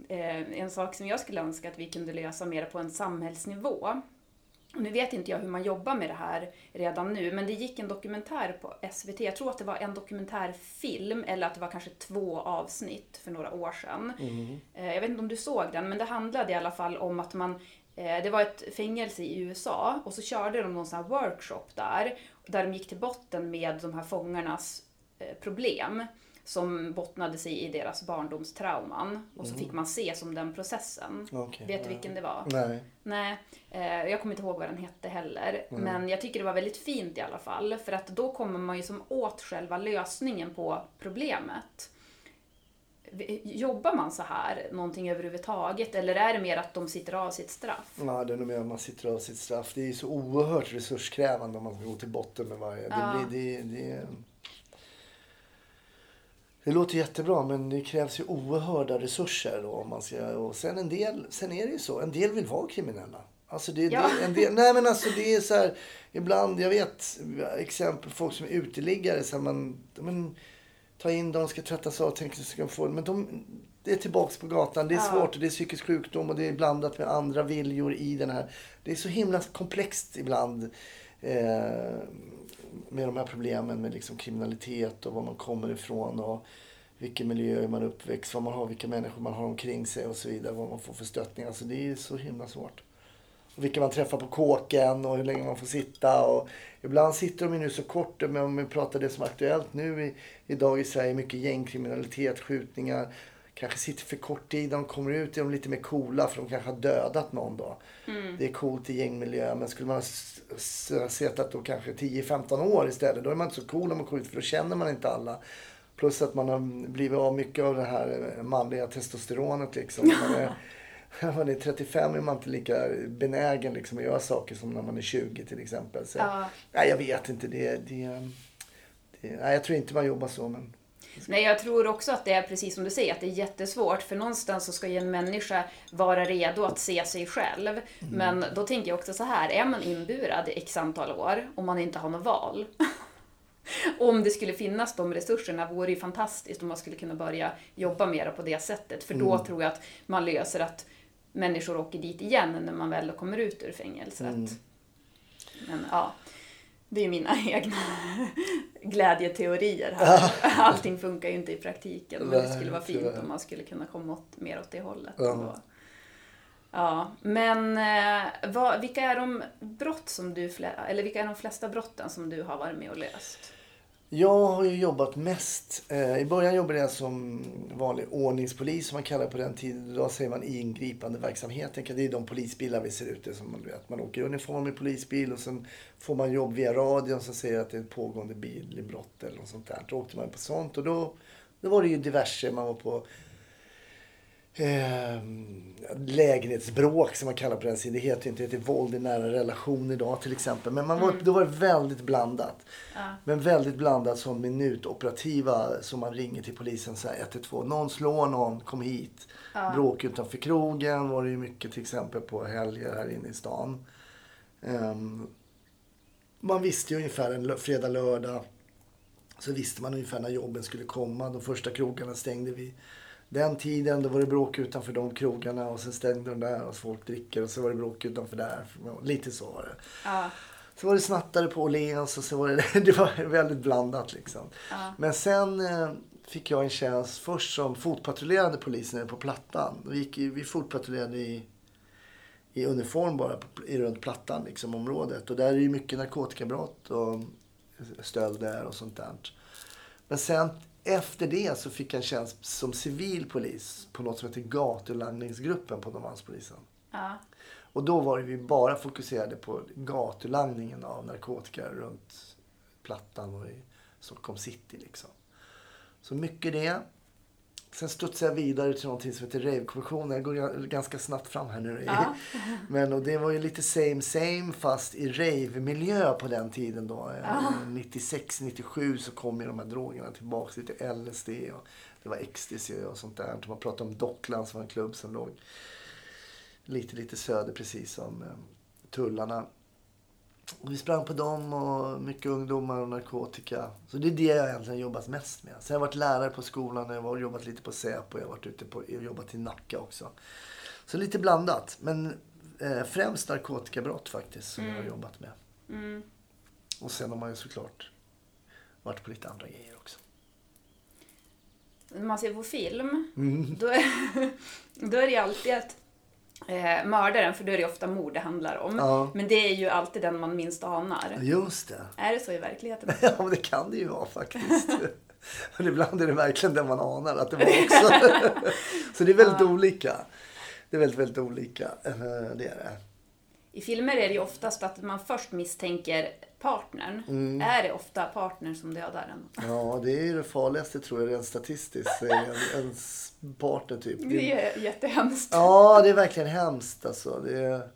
[SPEAKER 2] Eh, en sak som jag skulle önska att vi kunde lösa mer på en samhällsnivå. Nu vet inte jag hur man jobbar med det här redan nu, men det gick en dokumentär på SVT. Jag tror att det var en dokumentärfilm eller att det var kanske två avsnitt för några år sedan. Eh, Jag vet inte om du såg den, men det handlade i alla fall om att man eh, det var ett fängelse i USA och så körde de någon sån här workshop där. Där de gick till botten med de här fångarnas eh, problem. Som bottnade sig i deras barndomstrauman. Och så fick man se som den processen.
[SPEAKER 3] Okej,
[SPEAKER 2] Vet du vilken det var?
[SPEAKER 3] Nej.
[SPEAKER 2] Nej, eh, jag kommer inte ihåg vad den hette heller. Men jag tycker det var väldigt fint i alla fall. För att då kommer man ju som åt själva lösningen på problemet. Jobbar man så här någonting överhuvudtaget? Eller är det mer att de sitter av sitt straff?
[SPEAKER 3] Ja, det är nog mer att man sitter av sitt straff. Det är ju så oerhört resurskrävande om man ska gå till botten med varje.
[SPEAKER 2] Ja.
[SPEAKER 3] Det, blir, det, det, det låter jättebra men det krävs ju oerhörda resurser då om man ska, och sen en del, sen är det ju så, en del vill vara kriminella. Alltså det,
[SPEAKER 2] Ja.
[SPEAKER 3] det, en del, nej men alltså det är så här, ibland, jag vet exempel folk som är uteliggare, så här, man, men, ta in dem, ska tvättas av, tänker sig ska få, men de, det är tillbaks på gatan, det är
[SPEAKER 2] Ja.
[SPEAKER 3] svårt och det är psykisk sjukdom och det är blandat med andra viljor i den här. Det är så himla komplext ibland eh, med de här problemen med liksom kriminalitet och var man kommer ifrån och vilken miljö man är uppväxt, vad man har, vilka människor man har omkring sig och så vidare, vad man får för stöttning. Alltså det är så himla svårt. Och vilka man träffar på kåken och hur länge man får sitta. Och ibland sitter de ju nu så kort, men om vi pratar det som är aktuellt nu i, idag i Sverige, mycket gängkriminalitet, skjutningar. Kanske sitter för kort tid, de kommer ut är de lite mer coola för de kanske har dödat någon då. Det är coolt i gängmiljö, men skulle man ha suttit då kanske 10-15 år istället, då är man inte så cool när man kommer ut för då känner man inte alla. Plus att man har blivit av mycket av det här eh, manliga testosteronet liksom. Man är, när man är 35 är man inte lika benägen liksom att göra saker som när man är 20 till exempel. Så,
[SPEAKER 2] Ja.
[SPEAKER 3] nej, jag vet inte. Det, det, det, nej, jag tror inte man jobbar så. Men,
[SPEAKER 2] Nej, jag tror också att det är precis som du säger, att det är jättesvårt. För någonstans så ska ju en människa vara redo att se sig själv. Men då tänker jag också så här, är man inburad i x antal år och man inte har något val. om det skulle finnas de resurserna vore det ju fantastiskt om man skulle kunna börja jobba mer på det sättet. För då tror jag att man löser att människor åker dit igen när man väl kommer ut ur fängelset. Men ja, det är mina egna glädjeteorier här. Allting funkar ju inte i praktiken, men det skulle vara fint om man skulle kunna komma åt, mer åt det hållet.
[SPEAKER 3] Ja.
[SPEAKER 2] Ja, men eh, vad, vilka är de brott som du, eller vilka är de flesta brotten som du har varit med och löst?
[SPEAKER 3] Jag har ju jobbat mest. Eh, I början jobbade jag som vanlig ordningspolis som man kallar det på den tiden. Idag säger man ingripande verksamhet. Det är de polisbilar vi ser ute som man vet. Man åker i uniform i polisbil och sen får man jobb via radion som säger att det är ett pågående bilinbrott eller något sånt där. Då åkte man på sånt och då, då var det ju diverse. Man var på eh, lägenhetsbråk som man kallar på den sidan. Det heter inte, det heter våld i nära relation idag till exempel. Men man var, då var det väldigt blandat.
[SPEAKER 2] Ja.
[SPEAKER 3] Men väldigt blandat som minutoperativa som man ringer till polisen så här 112. Någon slår någon, kom hit. Bråk utanför krogen var det ju mycket till exempel på helger här inne i stan. Ehm, man visste ju ungefär en fredag, lördag. Så visste man ungefär när jobben skulle komma. De första krogarna stängde vi den tiden. Då var det bråk utanför de krogarna och sen stängde de där och folk dricker och så var det bråk utanför där. Lite så var det.
[SPEAKER 2] Ja.
[SPEAKER 3] Så var det snattare på Åhléns och så var det, det var väldigt blandat liksom.
[SPEAKER 2] Ja.
[SPEAKER 3] Men sen eh, fick jag en tjänst först som fotpatrullerande polis nere på Plattan. Vi, gick, vi fotpatrullerade i, i uniform bara på, i runt Plattan, liksom området. Och där är det ju mycket narkotikabrott och stölder och sånt där. Men sen efter det så fick jag en tjänst som civil polis på något som heter gatulangningsgruppen på Norrmalmspolisen.
[SPEAKER 2] Ja.
[SPEAKER 3] Och då var vi bara fokuserade på gatulangningen av narkotika runt Plattan och i Stockholm city. Liksom. Så mycket det. Sen studsade jag vidare till någonting som heter Rave-kommissionen. Jag går ga- ganska snabbt fram här nu.
[SPEAKER 2] Ja.
[SPEAKER 3] Men och det var ju lite same same fast i rave-miljö på den tiden då.
[SPEAKER 2] Ja.
[SPEAKER 3] 96, 97 så kom ju de här drogerna tillbaka. Lite LSD och det var ecstasy och sånt där. Man pratade om Dockland som var en klubb som låg lite, lite söder precis som eh, tullarna. Och vi sprang på dem och mycket ungdomar och narkotika. Så det är det jag egentligen jobbat mest med. Sen har jag varit lärare på skolan, jag har jobbat lite på Säpo, jag har varit ute på, jobbat i Nacka också. Så lite blandat. Men eh, främst narkotikabrott faktiskt som jag har jobbat med.
[SPEAKER 2] Mm.
[SPEAKER 3] Och sen har man ju såklart varit på lite andra grejer också.
[SPEAKER 2] När man ser på film,
[SPEAKER 3] Mm.
[SPEAKER 2] då, är, då är det alltid att eh, mördaren, för då är det ofta mord det handlar om.
[SPEAKER 3] Ja.
[SPEAKER 2] Men det är ju alltid den man minst anar.
[SPEAKER 3] Just det.
[SPEAKER 2] Är det så i verkligheten?
[SPEAKER 3] Ja, men det kan det ju vara faktiskt. Men ibland är det verkligen det man anar att det var också. Så det är väldigt olika. Det är väldigt, väldigt olika. Eh, Det är det.
[SPEAKER 2] I filmer är det ju oftast att man först misstänker partnern. Är det ofta partnern som dödar en?
[SPEAKER 3] Ja, det är ju det farligaste tror jag rent statistiskt. En, ens partner typ.
[SPEAKER 2] Det är jättehemskt.
[SPEAKER 3] Ja, det är verkligen hemskt alltså. Det, är...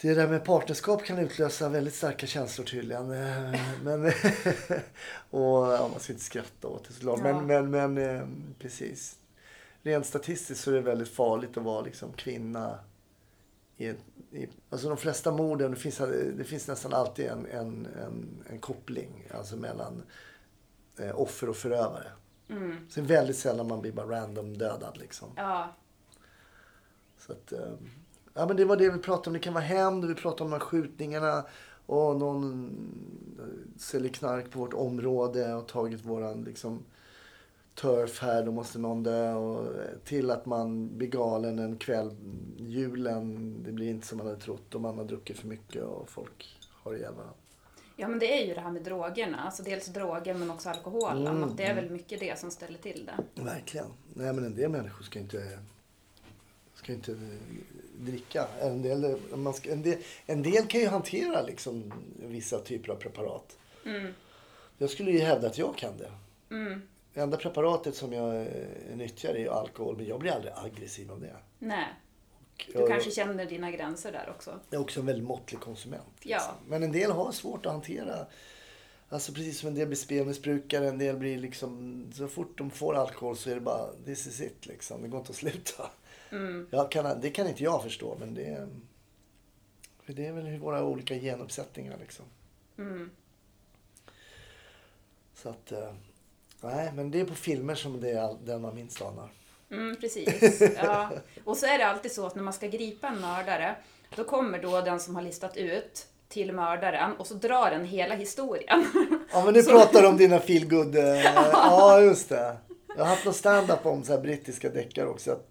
[SPEAKER 3] det där med partnerskap kan utlösa väldigt starka känslor tydligen. Eh, Men, och ja, man ska inte skratta åt det såklart.
[SPEAKER 2] Ja.
[SPEAKER 3] Men, men, men eh, precis. Rent statistiskt så är det väldigt farligt att vara liksom kvinna. I, i, alltså de flesta morden, det finns, det finns nästan alltid en, en, en, en koppling alltså mellan eh, offer och förövare.
[SPEAKER 2] Mm.
[SPEAKER 3] Är väldigt sällan man blir bara random dödad liksom.
[SPEAKER 2] Ja,
[SPEAKER 3] Så att, eh, ja, men det var det vi pratade om. Det kan vara hämnd, vi pratade om de här skjutningarna. Och någon eh, säljer knark på vårt område och tagit våran liksom, turf här. Då måste någon dö. Och eh, till att man blir galen en kväll, julen. Det blir inte som man hade trott. Och man har druckit för mycket och folk har ihjäl varandra.
[SPEAKER 2] ja, men det är ju det här med drogerna. Alltså dels droger men också alkoholen.
[SPEAKER 3] Mm,
[SPEAKER 2] Att det är väl mycket det som ställer till det.
[SPEAKER 3] Verkligen. Nej, men en del människor ska inte, ska inte eh, dricka. En del, man ska, en, del, en del kan ju hantera liksom vissa typer av preparat.
[SPEAKER 2] Mm.
[SPEAKER 3] Jag skulle ju hävda att jag kan det. Det enda preparatet som jag eh, nyttjar är alkohol, men jag blir aldrig aggressiv av det.
[SPEAKER 2] Nej, du
[SPEAKER 3] jag,
[SPEAKER 2] kanske känner dina gränser där också.
[SPEAKER 3] jag är också en väldigt måttlig konsument. liksom.
[SPEAKER 2] Ja.
[SPEAKER 3] Men en del har svårt att hantera. Alltså precis som en del blir spelmissbrukare, en del blir liksom... Så fort de får alkohol så är det bara, this is it liksom. Det går inte att sluta.
[SPEAKER 2] Mm.
[SPEAKER 3] Kan, det kan inte jag förstå, men det. För det är väl våra olika genuppsättningar liksom.
[SPEAKER 2] Mm.
[SPEAKER 3] Så att... Nej, men det är på filmer som det är den man minst anar.
[SPEAKER 2] Mm, precis. Ja. Och så är det alltid så att när man ska gripa en mördare, då kommer då den som har listat ut till mördaren och så drar den hela historien.
[SPEAKER 3] Ja, men nu pratar du om dina feelgood... eh, Ja, just det. Jag har haft någon stand-up om så här brittiska deckare också. Att,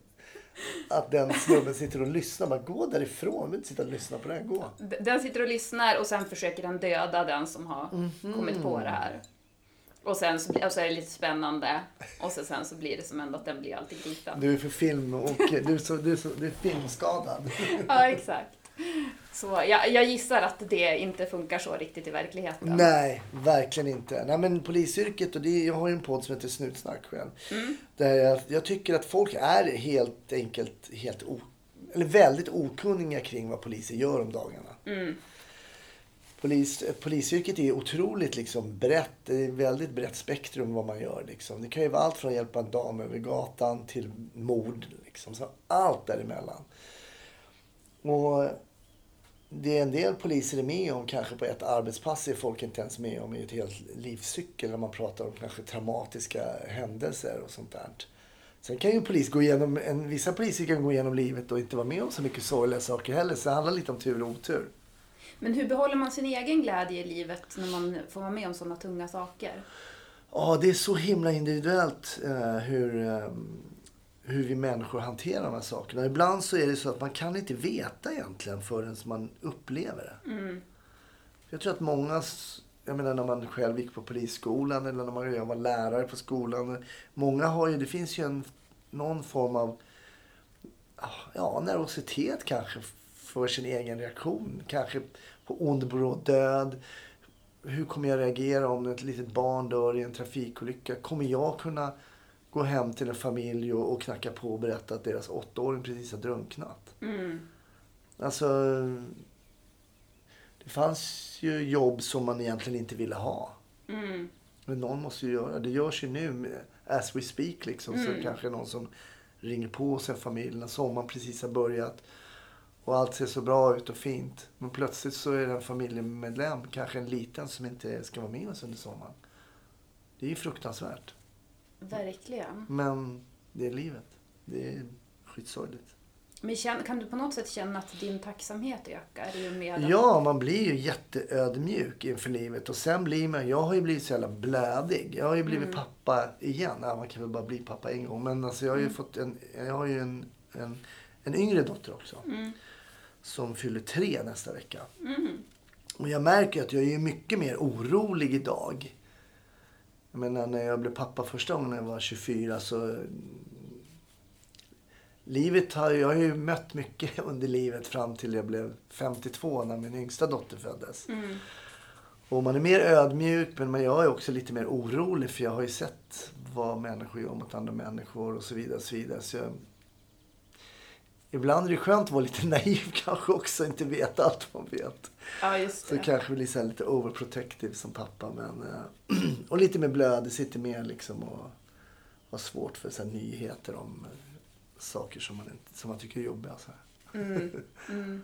[SPEAKER 3] att den snubben sitter och lyssnar. Bara, gå därifrån. Jag vill inte sitta och lyssna på den. Gå.
[SPEAKER 2] Den sitter och lyssnar och sen försöker den döda den som har kommit på det här. Och sen så, och så är det lite spännande och så, sen så blir det som ändå att den blir alltid gripen.
[SPEAKER 3] Du är för film och du är, så, du är, så, du är filmskadad.
[SPEAKER 2] Ja, exakt. Så jag, jag gissar att det inte funkar så riktigt i verkligheten.
[SPEAKER 3] Nej, verkligen inte. Nej, men polisyrket, och det, jag har ju en podd som heter Snutsnack själv. Där jag, jag tycker att folk är helt enkelt helt o, eller väldigt okunniga kring vad poliser gör om dagarna. Polis, polisyrket är otroligt liksom brett. Det är ett väldigt brett spektrum vad man gör. Liksom. Det kan ju vara allt från att hjälpa en dam över gatan till mord. Liksom. Så allt däremellan. Och det en del poliser är med om kanske på ett arbetspass är folk inte ens med om i ett helt livscykel när man pratar om kanske traumatiska händelser och sånt där. Sen kan ju polis gå igenom, en, vissa poliser kan gå igenom livet och inte vara med om så mycket sorgliga saker heller. Så det handlar lite om tur och otur.
[SPEAKER 2] Men hur behåller man sin egen glädje i livet när man får vara med om sådana tunga saker?
[SPEAKER 3] Ja, det är så himla individuellt eh, hur, eh, hur vi människor hanterar de här sakerna. Ibland så är det så att man kan inte veta egentligen förrän man upplever det. Jag tror att många, jag menar när man själv gick på polisskolan eller när man var lärare på skolan. Många har ju, det finns ju en, någon form av ja, nervositet kanske för sin egen reaktion. Kanske på ond bråd död. Hur kommer jag reagera om ett litet barn dör i en trafikolycka? Kommer jag kunna gå hem till en familj och, och knacka på och berätta att deras åttaåring precis har drunknat? Alltså, det fanns ju jobb som man egentligen inte ville ha. Men någon måste ju göra det. görs ju nu, as we speak liksom. Så kanske någon som ringer på sig en familj när sommaren precis har börjat. Och allt ser så bra ut och fint. Men plötsligt så är det en familjemedlem, kanske en liten, som inte ska vara med oss under sommaren. Det är ju fruktansvärt.
[SPEAKER 2] Verkligen.
[SPEAKER 3] Men det är livet. Det är skitsorgligt.
[SPEAKER 2] Men kan du på något sätt känna att din tacksamhet ökar med att...
[SPEAKER 3] Ja, man blir ju jätteödmjuk inför livet. Och sen blir man, jag har ju blivit så jävla blödig. Jag har ju blivit pappa igen. Ja, man kan väl bara bli pappa en gång. Men alltså jag har ju fått en, jag har ju en, en, en yngre dotter också. Som fyller tre nästa vecka. Och jag märker att jag är mycket mer orolig idag. Jag menar när jag blev pappa första gången när jag var 24 så Livet har, jag har ju mött mycket under livet fram till jag blev 52 när min yngsta dotter föddes. Och man är mer ödmjuk men jag är också lite mer orolig för jag har ju sett vad människor gör mot andra människor och så vidare. Och så vidare. Så jag, ibland är det skönt att vara lite naiv kanske också, inte veta allt man vet.
[SPEAKER 2] Ja, just
[SPEAKER 3] Så
[SPEAKER 2] det.
[SPEAKER 3] kanske blir så lite overprotective som pappa. Men, eh, och lite mer blöd, sitter mer liksom och har svårt för så nyheter om eh, saker som man, inte, som man tycker är jobbiga. Så här.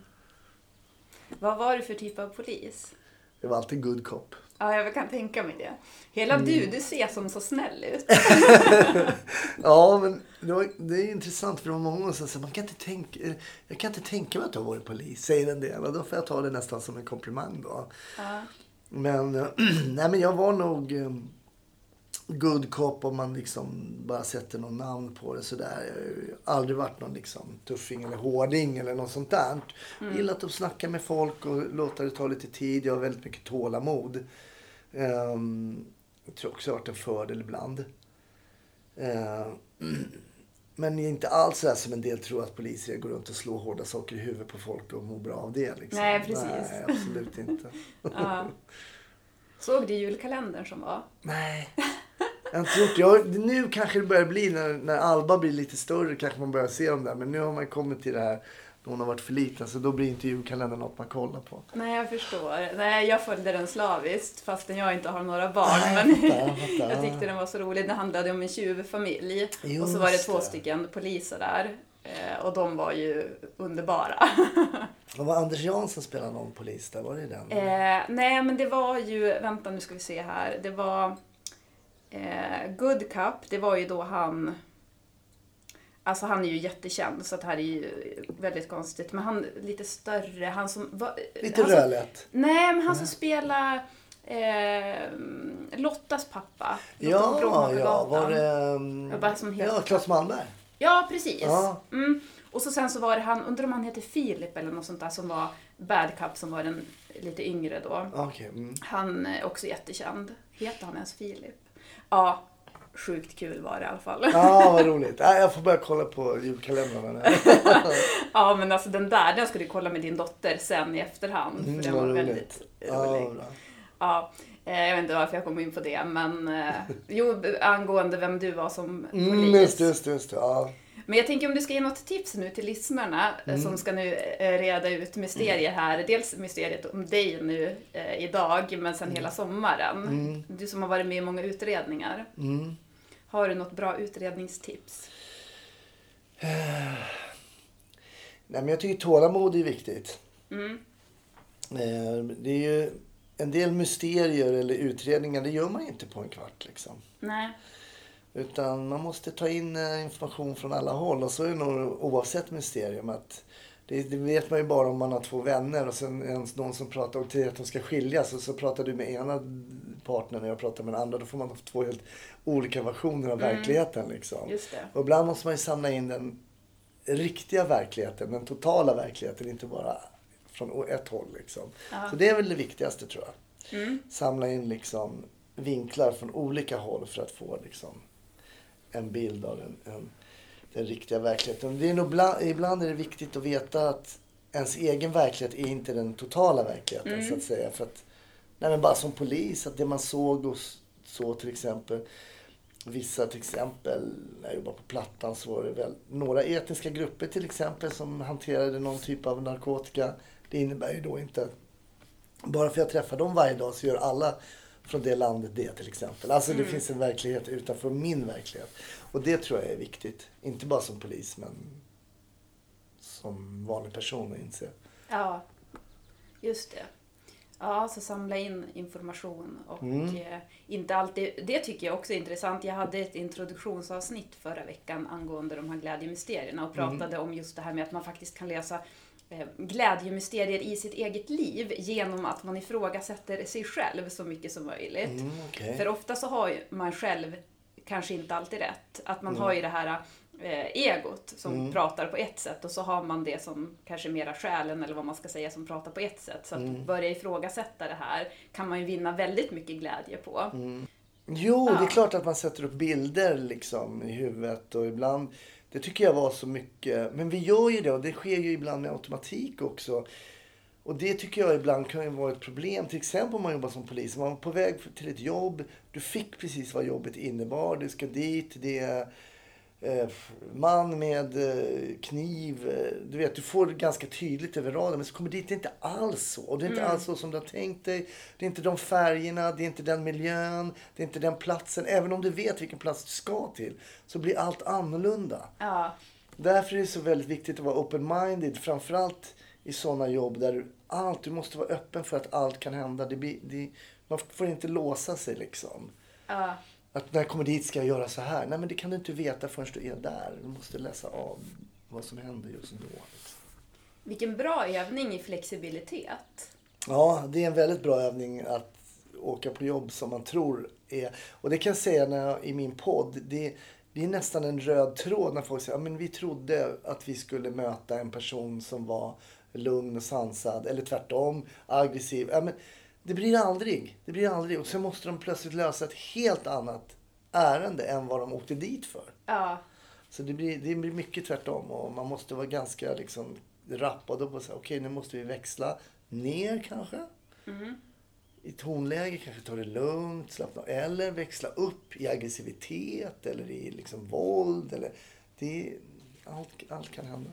[SPEAKER 2] Vad var du för typ av polis?
[SPEAKER 3] Det var alltid good cop.
[SPEAKER 2] Ja, jag kan tänka mig det. Hela
[SPEAKER 3] Mm.
[SPEAKER 2] du, du ser som så snäll ut.
[SPEAKER 3] Ja, men det, var, det är intressant för det var många som sa man kan inte tänka, eh, jag kan inte tänka mig att du har varit polis, säger en del. Och då får jag ta det nästan som en komplimang då.
[SPEAKER 2] Ja.
[SPEAKER 3] Men, eh, nej, men jag var nog eh, good cop om man liksom bara sätter någon namn på det sådär. Jag har ju aldrig varit någon liksom tuffing eller hårding eller något sånt där. Jag gillat att snacka med folk och låta det ta lite tid. Jag har väldigt mycket tålamod. Um, jag tror också det har varit en fördel ibland. Eh, men det är inte alls så som en del tror att poliser går runt och slår hårda saker i huvudet på folk och mår bra av det. Liksom.
[SPEAKER 2] Nej, precis.
[SPEAKER 3] Nej, absolut inte.
[SPEAKER 2] Ja. Såg du julkalendern som var?
[SPEAKER 3] Nej. Jag har inte gjort det. Jag, nu kanske det börjar bli, när, när Alba blir lite större kanske man börjar se dem där. Men nu har man kommit till det här, hon har varit för liten. Så då blir inte julkalendern något man kollar på.
[SPEAKER 2] Nej, jag förstår. Nej, jag följde den slaviskt fastän jag inte har några barn.
[SPEAKER 3] Nej,
[SPEAKER 2] men
[SPEAKER 3] jag fattar, jag
[SPEAKER 2] tyckte den var så rolig. Det handlade om en tjuvfamilj och så
[SPEAKER 3] Just
[SPEAKER 2] var det två stycken poliser där. Eh, Och de var ju underbara.
[SPEAKER 3] Och var Anders Jansson spelade någon polis där? Var det den?
[SPEAKER 2] Eh, nej, men det var ju, vänta nu ska vi se här. Det var eh, Good Cup, det var ju då han, alltså han är ju jättekänd så det här är ju väldigt konstigt. Men han lite större, han som var...
[SPEAKER 3] Lite
[SPEAKER 2] han som,
[SPEAKER 3] rödlätt.
[SPEAKER 2] Nej, men han som spelar eh, Lottas pappa. Lotta
[SPEAKER 3] Ja, ja. Var det... um,
[SPEAKER 2] bara som heter-
[SPEAKER 3] Ja, Claes Malmberg.
[SPEAKER 2] Ja, precis.
[SPEAKER 3] Ja.
[SPEAKER 2] Mm. Och så sen så var det han, undrar om han heter Filip eller något sånt där som var Bad Cup som var den lite yngre då.
[SPEAKER 3] Okej. mm.
[SPEAKER 2] Han är också jättekänd. Heter han ens Filip? Ja, sjukt kul var det i alla fall.
[SPEAKER 3] Ja, vad roligt. Ja, jag får börja kolla på julkalendrarna nu.
[SPEAKER 2] ja, men alltså den där, den ska du kolla med din dotter sen i efterhand.
[SPEAKER 3] Mm,
[SPEAKER 2] för den
[SPEAKER 3] vad
[SPEAKER 2] var
[SPEAKER 3] roligt.
[SPEAKER 2] väldigt
[SPEAKER 3] Ja,
[SPEAKER 2] rolig.
[SPEAKER 3] bra.
[SPEAKER 2] Ja, eh, jag vet inte varför jag kom in på det, men eh, jo, angående vem du var som
[SPEAKER 3] Mm,
[SPEAKER 2] polis.
[SPEAKER 3] just just just. Ja.
[SPEAKER 2] Men jag tänker om du ska ge något tips nu till lyssnarna eh,
[SPEAKER 3] Mm.
[SPEAKER 2] som ska nu reda ut mysterier här. Dels mysteriet om dig nu eh, idag, men sen hela sommaren. Du som har varit med i många utredningar.
[SPEAKER 3] Mm.
[SPEAKER 2] Har du något bra utredningstips?
[SPEAKER 3] Nej, men jag tycker tålamod är viktigt.
[SPEAKER 2] Mm.
[SPEAKER 3] Eh, Det är ju en del mysterier eller utredningar, det gör man inte på en kvart liksom.
[SPEAKER 2] Nej.
[SPEAKER 3] Utan man måste ta in eh, information från alla håll. Och så är det nog oavsett mysterium att det, det vet man ju bara om man har två vänner och sen det någon som pratar till att de ska skiljas och så pratar du med ena partnern och jag pratar med den andra. Då får man två helt olika versioner av verkligheten liksom. Och ibland måste man ju samla in den riktiga verkligheten, den totala verkligheten, inte bara från ett håll liksom. Så det är väl det viktigaste tror jag
[SPEAKER 2] Mm.
[SPEAKER 3] samla in liksom vinklar från olika håll för att få liksom en bild av den, en, den riktiga verkligheten. Det är nog bland, ibland är det viktigt att veta att ens egen verklighet är inte den totala verkligheten så att säga. För att, nej bara som polis, att det man såg och så till exempel. Vissa till exempel, när jag jobbade på Plattan så var det väl några etniska grupper till exempel som hanterade någon typ av narkotika. Det innebär ju då inte bara för att jag träffar dem varje dag så gör alla från det landet det till exempel. Alltså det finns en verklighet utanför min verklighet. Och det tror jag är viktigt. Inte bara som polis men som vanlig person att inse.
[SPEAKER 2] Ja, just det. Ja, så samla in information och
[SPEAKER 3] Mm.
[SPEAKER 2] eh, inte alltid... Det tycker jag också är intressant. Jag hade ett introduktionsavsnitt förra veckan angående de här glädjemysterierna och
[SPEAKER 3] Mm.
[SPEAKER 2] pratade om just det här med att man faktiskt kan lösa eh, glädjemysterier i sitt eget liv genom att man ifrågasätter sig själv så mycket som möjligt.
[SPEAKER 3] Mm, okej.
[SPEAKER 2] För ofta så har man själv kanske inte alltid rätt. Att
[SPEAKER 3] Mm.
[SPEAKER 2] man har ju det här eh, egot som pratar på ett sätt och så har man det som kanske mera själen eller vad man ska säga som pratar på ett sätt. Så att
[SPEAKER 3] Mm.
[SPEAKER 2] börja ifrågasätta det här kan man ju vinna väldigt mycket glädje på.
[SPEAKER 3] Mm. Jo, det är
[SPEAKER 2] Ja.
[SPEAKER 3] klart att man sätter upp bilder liksom i huvudet och ibland det tycker jag var så mycket. Men vi gör ju det och det sker ju ibland med automatik också. Och det tycker jag ibland kan ju vara ett problem. Till exempel om man jobbar som polis. Man var på väg till ett jobb. Du fick precis vad jobbet innebar. Du ska dit. Det är eh, man med eh, kniv. Du vet, du får det ganska tydligt över raden. Men så kommer dit, det är inte alls så. Och det är inte alls så som du har tänkt dig. Det är inte de färgerna, det är inte den miljön, det är inte den platsen. Även om du vet vilken plats du ska till så blir allt annorlunda.
[SPEAKER 2] Ja,
[SPEAKER 3] Därför är det så väldigt viktigt att vara open-minded. Framförallt i sådana jobb där allt, du måste vara öppen för att allt kan hända. Det blir, det, man får inte låsa sig liksom.
[SPEAKER 2] ja,
[SPEAKER 3] Att när jag kommer dit ska jag göra så här. Nej men det kan du inte veta förrän du är där. Du måste läsa av vad som händer just då.
[SPEAKER 2] Vilken bra övning i flexibilitet.
[SPEAKER 3] Ja, det är en väldigt bra övning att åka på jobb som man tror är. Och det kan jag säga när jag, i min podd. Det, det är nästan en röd tråd när folk säger att men vi trodde att vi skulle möta en person som var lugn och sansad. Eller tvärtom, aggressiv. Ja, men det blir aldrig. Det blir aldrig. Och sen måste de plötsligt lösa ett helt annat ärende än vad de åkte dit för.
[SPEAKER 2] Ja,
[SPEAKER 3] Så det blir, det blir mycket tvärtom och man måste vara ganska liksom rappad upp och säga okej nu måste vi växla ner kanske. I tonläge kanske ta det lugnt, slappna. Eller växla upp i aggressivitet eller i liksom våld. Eller det, allt, allt kan hända.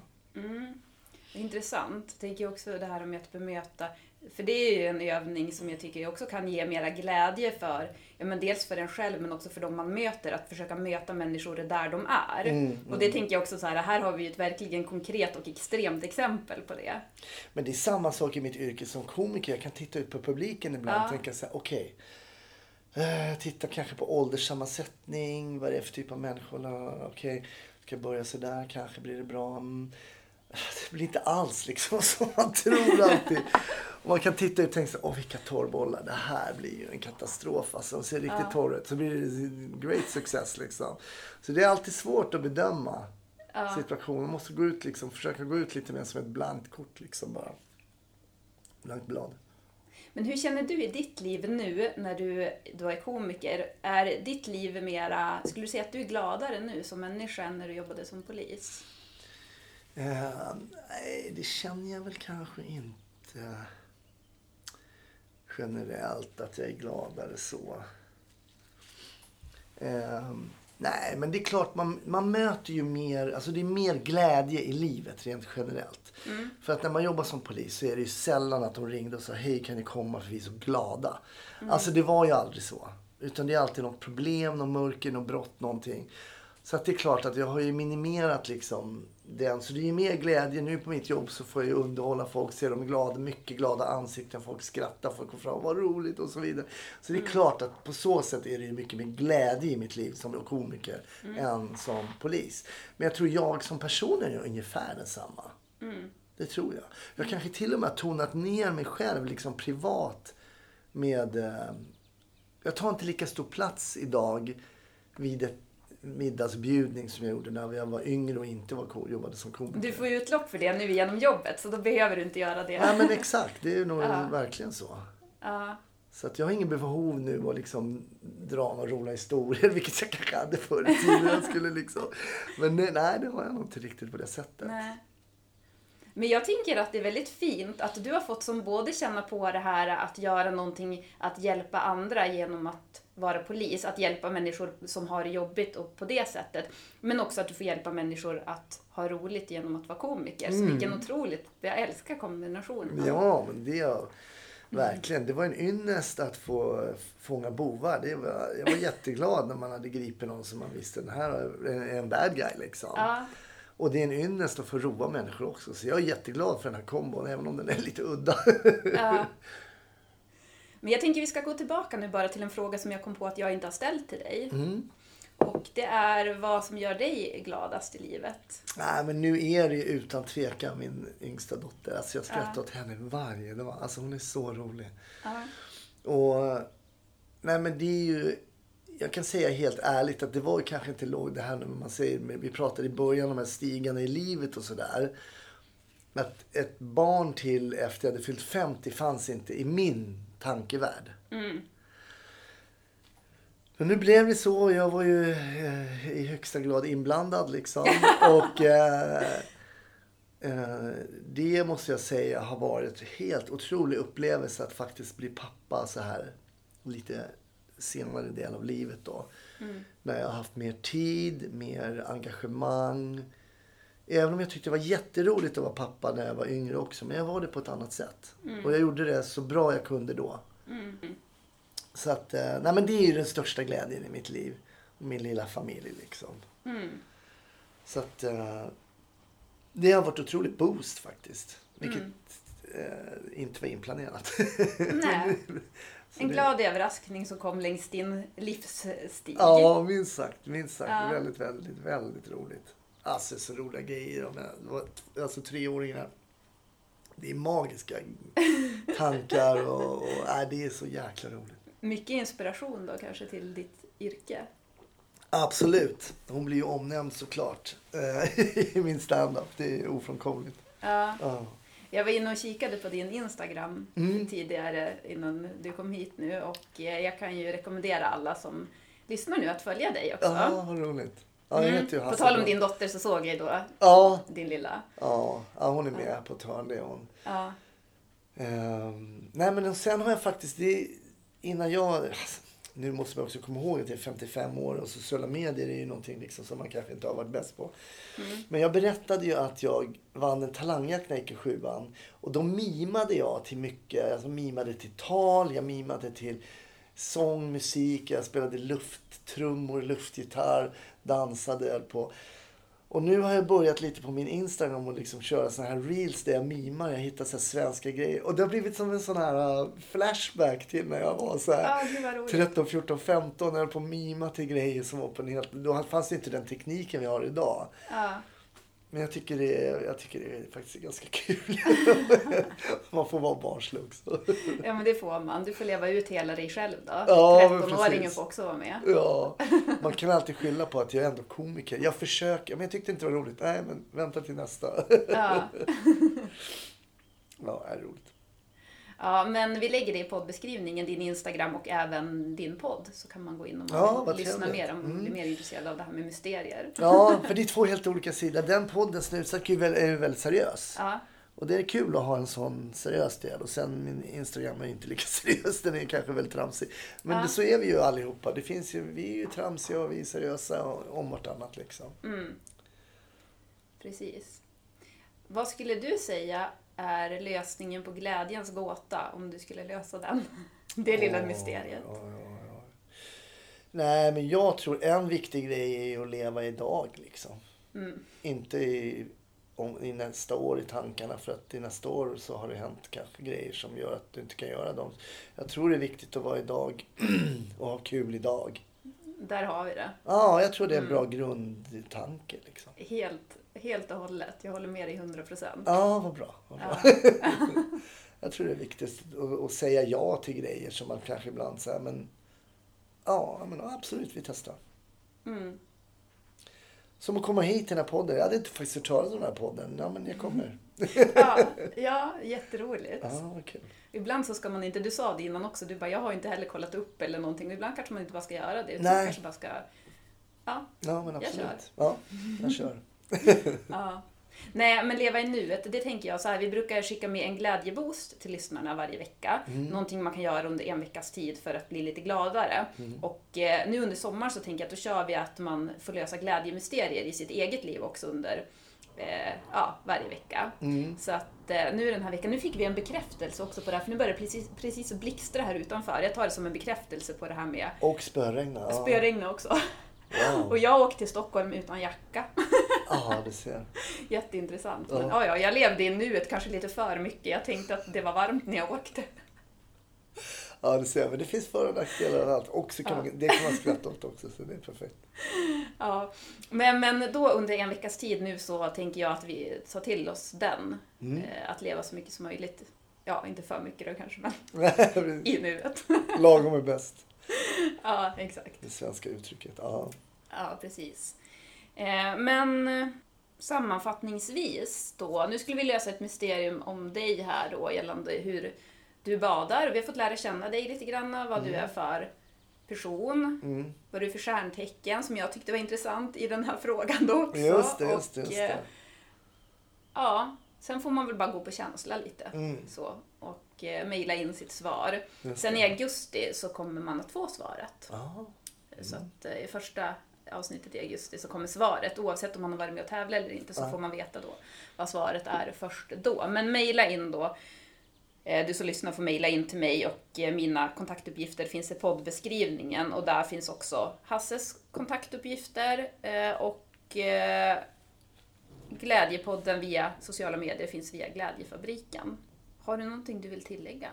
[SPEAKER 2] Intressant. Jag tänker också det här med att bemöta. För det är ju en övning som jag tycker också kan ge mera glädje för, ja, men dels för en själv men också för de man möter. Att försöka möta människor där de är.
[SPEAKER 3] Mm,
[SPEAKER 2] Och det tänker jag också så här, här har vi ju ett verkligen konkret och extremt exempel på det.
[SPEAKER 3] Men det är samma sak i mitt yrke som komiker. Jag kan titta ut på publiken ibland och
[SPEAKER 2] Ja.
[SPEAKER 3] tänka så här, okej. eh, titta kanske på ålderssammansättning, vad det är för typ av människor. Okej, ska jag börja så där kanske blir det bra. Det blir inte alls liksom som man tror alltid. Och man kan titta ut och tänka åh vilka torrbollar, det här blir ju en katastrof. Alltså, de ser riktigt torr ut. Så blir det great success liksom. Så det är alltid svårt att bedöma situationen. Man måste gå ut liksom, försöka gå ut lite mer som ett blankt kort liksom bara. Blankt blad.
[SPEAKER 2] Men hur känner du i ditt liv nu när du då är komiker? Är ditt liv mera, skulle du säga att du är gladare nu som människa än när du jobbade som polis?
[SPEAKER 3] Eh, nej, det känner jag väl kanske inte generellt att jag är gladare så. Eh, nej, men det är klart man, man möter ju mer, alltså det är mer glädje i livet rent generellt.
[SPEAKER 2] Mm.
[SPEAKER 3] För att när man jobbar som polis så är det ju sällan att de ringde och sa hej kan ni komma för vi är så glada. Alltså det var ju aldrig så. Utan det är alltid något problem, något mörker, något brott, någonting. Så att det är klart att jag har ju minimerat liksom den. Så det är ju mer glädje. Nu på mitt jobb så får jag ju underhålla folk, se dem glada, mycket glada ansikten. Folk skrattar, folk går fram, vad roligt och så vidare. Så det är klart att på så sätt är det ju mycket mer glädje i mitt liv som komiker än som polis. Men jag tror jag som person är ungefär densamma. Det tror jag. Jag kanske till och med har tonat ner mig själv liksom privat med... Eh, jag tar inte lika stor plats idag vid ett middagsbjudning som jag gjorde när jag var yngre och inte var jobbade som komiker.
[SPEAKER 2] Du får ju utlopp för det nu genom jobbet, så då behöver du inte göra det.
[SPEAKER 3] Ja men exakt, det är nog
[SPEAKER 2] Ja.
[SPEAKER 3] verkligen så.
[SPEAKER 2] Ja.
[SPEAKER 3] Så att jag har ingen behov nu att liksom dra några roliga historier, vilket jag kanske hade förr i tiden. Jag skulle liksom... Men nej, nej, det har jag nog inte riktigt på det sättet.
[SPEAKER 2] Nej. Men jag tänker att det är väldigt fint att du har fått som både känna på det här att göra någonting, att hjälpa andra genom att vara polis, att hjälpa människor som har det jobbigt och på det sättet. Men också att du får hjälpa människor att ha roligt genom att vara komiker. Så vilken otroligt, jag älskar kombinationen.
[SPEAKER 3] Ja, men det är verkligen. Det var en ynnest att få fånga bovar. Det var, jag var jätteglad när man hade gripit någon som man visste, den här är en bad guy liksom.
[SPEAKER 2] Ja.
[SPEAKER 3] Och det är en ynnest att få roa människor också. Så jag är jätteglad för den här kombon, även om den är lite udda.
[SPEAKER 2] Ja. Men jag tänker vi ska gå tillbaka nu bara till en fråga som jag kom på att jag inte har ställt till dig. Och det är vad som gör dig gladast i livet.
[SPEAKER 3] Nej, men nu är det ju utan tvekan min yngsta dotter. Alltså jag skrattar åt henne varje dag. Alltså hon är så rolig.
[SPEAKER 2] Ja.
[SPEAKER 3] Och nej men det är ju, jag kan säga helt ärligt att det var ju kanske inte låg det här när man säger, vi pratade i början om de här stigarna i livet och sådär. Att ett barn till efter jag hade fyllt 50 fanns inte i min tankevärld. Men nu blev det så. Jag var ju eh, i högsta grad inblandad liksom. Och eh, eh, det måste jag säga har varit en helt otrolig upplevelse att faktiskt bli pappa så här lite senare del av livet då. När jag har haft mer tid, mer engagemang. Även om jag tyckte det var jätteroligt att vara pappa när jag var yngre också. Men jag var det på ett annat sätt. Och jag gjorde det så bra jag kunde då. Så att, eh, nej men det är ju den största glädjen i mitt liv. Och min lilla familj liksom. Så att eh, det har varit otroligt boost faktiskt. Vilket eh, inte var inplanerat.
[SPEAKER 2] Nej. En
[SPEAKER 3] det-
[SPEAKER 2] glad överraskning som kom längs din livsstig.
[SPEAKER 3] Ja, minst sagt. Minst sagt.
[SPEAKER 2] Ja.
[SPEAKER 3] Väldigt, väldigt, väldigt roligt. Alltså så roliga grejer. Det var- Alltså treåringar. Det är magiska tankar och, och nej, det är så jäkla roligt.
[SPEAKER 2] Mycket inspiration då kanske till ditt yrke.
[SPEAKER 3] Absolut. Hon blir ju omnämnd såklart eh, i min standup. Det är ofrånkomligt.
[SPEAKER 2] Ja.
[SPEAKER 3] Ja.
[SPEAKER 2] Jag var inne och kikade på din Instagram
[SPEAKER 3] Mm.
[SPEAKER 2] tidigare innan du kom hit nu och eh, jag kan ju rekommendera alla som lyssnar nu att följa dig också.
[SPEAKER 3] Ja, vad roligt. Ja,
[SPEAKER 2] Mm.
[SPEAKER 3] heter ju
[SPEAKER 2] På
[SPEAKER 3] Hasse
[SPEAKER 2] tal om din dotter så såg jag ju då
[SPEAKER 3] Ja,
[SPEAKER 2] din lilla.
[SPEAKER 3] ja, ja, hon är med på ett hörn, det är hon.
[SPEAKER 2] Ja.
[SPEAKER 3] Ehm, nej men sen har jag faktiskt, det, innan jag, nu måste man också komma ihåg att jag är 55 år och sociala medier är ju någonting liksom som man kanske inte har varit bäst på. Men jag berättade ju att jag vann en talangjakt när jag gick i sjuan. Och då mimade jag till mycket, alltså mimade till tal, jag mimade till sång, musik, jag spelade lufttrummor, luftgitarr, dansade höll på. Och nu har jag börjat lite på min Instagram och liksom köra såna här reels där jag mimar. Jag hittar så svenska grejer. Och det har blivit som en sån här uh, flashback till när jag var så här
[SPEAKER 2] roligt.
[SPEAKER 3] 13, 14, 15. När jag höll på att mima till grejer som var på en helt... Då fanns det inte den tekniken vi har idag.
[SPEAKER 2] Ja.
[SPEAKER 3] Men jag tycker det är, jag tycker det är faktiskt ganska kul. Man får vara barnslig också.
[SPEAKER 2] ja, men det får man. Du får leva ut hela dig själv då.
[SPEAKER 3] Ja, men
[SPEAKER 2] 13-åringen
[SPEAKER 3] precis.
[SPEAKER 2] får också vara med.
[SPEAKER 3] Ja, man kan alltid skylla på att jag är ändå komiker. Jag försöker, men jag tyckte inte det var roligt. Nej, men vänta till nästa.
[SPEAKER 2] Ja.
[SPEAKER 3] Ja, det är roligt.
[SPEAKER 2] Ja, men vi lägger det i poddbeskrivningen, din Instagram och även din podd. Så kan man gå in och
[SPEAKER 3] Ja,
[SPEAKER 2] lyssna mer om man
[SPEAKER 3] Mm.
[SPEAKER 2] blir mer intresserad av det här med mysterier.
[SPEAKER 3] Ja, för det är två helt olika sidor. Den podden, väl- är ju väldigt seriös.
[SPEAKER 2] Ja,
[SPEAKER 3] Och det är kul att ha en sån seriös del. Och sen min Instagram är inte lika seriös. Den är kanske väldigt tramsig. Men
[SPEAKER 2] Ja.
[SPEAKER 3] det, så är vi ju allihopa. Det finns ju, vi är ju tramsiga och vi är seriösa och, om vartannat liksom.
[SPEAKER 2] mm. precis. Vad skulle du säga är lösningen på glädjens gåta om du skulle lösa den? Det lilla
[SPEAKER 3] Åh,
[SPEAKER 2] mysteriet.
[SPEAKER 3] ja, ja. Nej, men jag tror en viktig grej är att leva idag liksom.
[SPEAKER 2] Mm.
[SPEAKER 3] Inte i, om, i nästa år i tankarna för att i nästa år så har det hänt kanske grejer som gör att du inte kan göra dem. Jag tror det är viktigt att vara idag och ha kul idag.
[SPEAKER 2] Där har vi det.
[SPEAKER 3] Ja, jag tror det är en
[SPEAKER 2] Mm.
[SPEAKER 3] bra grundtanke. Liksom.
[SPEAKER 2] Helt, helt och hållet. Jag håller med dig 100 procent.
[SPEAKER 3] Ja, vad bra. Vad bra.
[SPEAKER 2] Ja.
[SPEAKER 3] Jag tror det är viktigt att, att säga ja till grejer som man kanske ibland säger, men ja, men absolut, vi testar.
[SPEAKER 2] Mm.
[SPEAKER 3] Som att komma hit till den här podden. Jag hade inte faktiskt hört talas om den här podden. Ja, men jag kommer.
[SPEAKER 2] Ja, ja, jätteroligt.
[SPEAKER 3] Ja, vad kul.
[SPEAKER 2] Ibland så ska man inte, du sa det innan också, du bara jag har inte heller kollat upp eller någonting. Ibland kanske man inte bara ska göra det. utan
[SPEAKER 3] Nej.
[SPEAKER 2] Kanske bara ska, ja,
[SPEAKER 3] Ja, men
[SPEAKER 2] Jag
[SPEAKER 3] absolut. Ja, jag kör.
[SPEAKER 2] ja. Nej, men leva i nuet, det tänker jag så här. Vi brukar skicka med en glädjeboost till lyssnarna varje vecka.
[SPEAKER 3] Mm.
[SPEAKER 2] Någonting man kan göra under en veckas tid för att bli lite gladare.
[SPEAKER 3] Mm.
[SPEAKER 2] Och eh, nu under sommaren så tänker jag att då kör vi att man får lösa glädjemysterier i sitt eget liv också under eh, ja, varje vecka.
[SPEAKER 3] Mm.
[SPEAKER 2] Så att eh, nu den här veckan, nu fick vi en bekräftelse också på det här, för nu börjar det precis, precis blixtra här utanför. Jag tar det som en bekräftelse på det här med
[SPEAKER 3] Och spöregna.
[SPEAKER 2] Spöregna också.
[SPEAKER 3] Wow.
[SPEAKER 2] Och jag åkte till Stockholm utan jacka.
[SPEAKER 3] Ja, du ser.
[SPEAKER 2] Jätteintressant. Men ja, ja, jag levde i nuet kanske lite för mycket. Jag tänkte att det var varmt när jag åkte.
[SPEAKER 3] Ja, du ser. Men det finns för och nackdelar och allt. Och så kan
[SPEAKER 2] Ja.
[SPEAKER 3] man, det kan man skratta åt också, så det är perfekt.
[SPEAKER 2] Ja. Men, men då under en veckas tid nu så tänker jag att vi tar till oss den.
[SPEAKER 3] Mm.
[SPEAKER 2] Eh, att leva så mycket som möjligt. Ja, inte för mycket då kanske, men i nuet.
[SPEAKER 3] Lagom är bäst.
[SPEAKER 2] ja, exakt.
[SPEAKER 3] Det svenska uttrycket. Ja.
[SPEAKER 2] Ja, precis. Eh, men eh, sammanfattningsvis då, nu skulle vi lösa ett mysterium om dig här då gällande hur du badar. Vi har fått lära känna dig lite grann, vad du är för person,
[SPEAKER 3] Mm.
[SPEAKER 2] vad du är för stjärntecken som jag tyckte var intressant i den här frågan då också.
[SPEAKER 3] Just det, just.
[SPEAKER 2] Och,
[SPEAKER 3] Just
[SPEAKER 2] eh,
[SPEAKER 3] det.
[SPEAKER 2] Ja, sen får man väl bara gå på känsla lite.
[SPEAKER 3] Mm.
[SPEAKER 2] Så, och eh, mejla in sitt svar. Sen i augusti så kommer man att få svaret.
[SPEAKER 3] Ja.
[SPEAKER 2] Så att eh, i första avsnittet i augusti så kommer svaret. Oavsett om man har varit med och tävlat eller inte så
[SPEAKER 3] Ja.
[SPEAKER 2] får man veta då vad svaret är först då. Men mejla in då. Eh, Du som lyssnar får mejla in till mig och mina kontaktuppgifter finns i poddbeskrivningen och där finns också Hasses kontaktuppgifter och Glädjepodden via sociala medier finns via Glädjefabriken. Har du någonting du vill tillägga?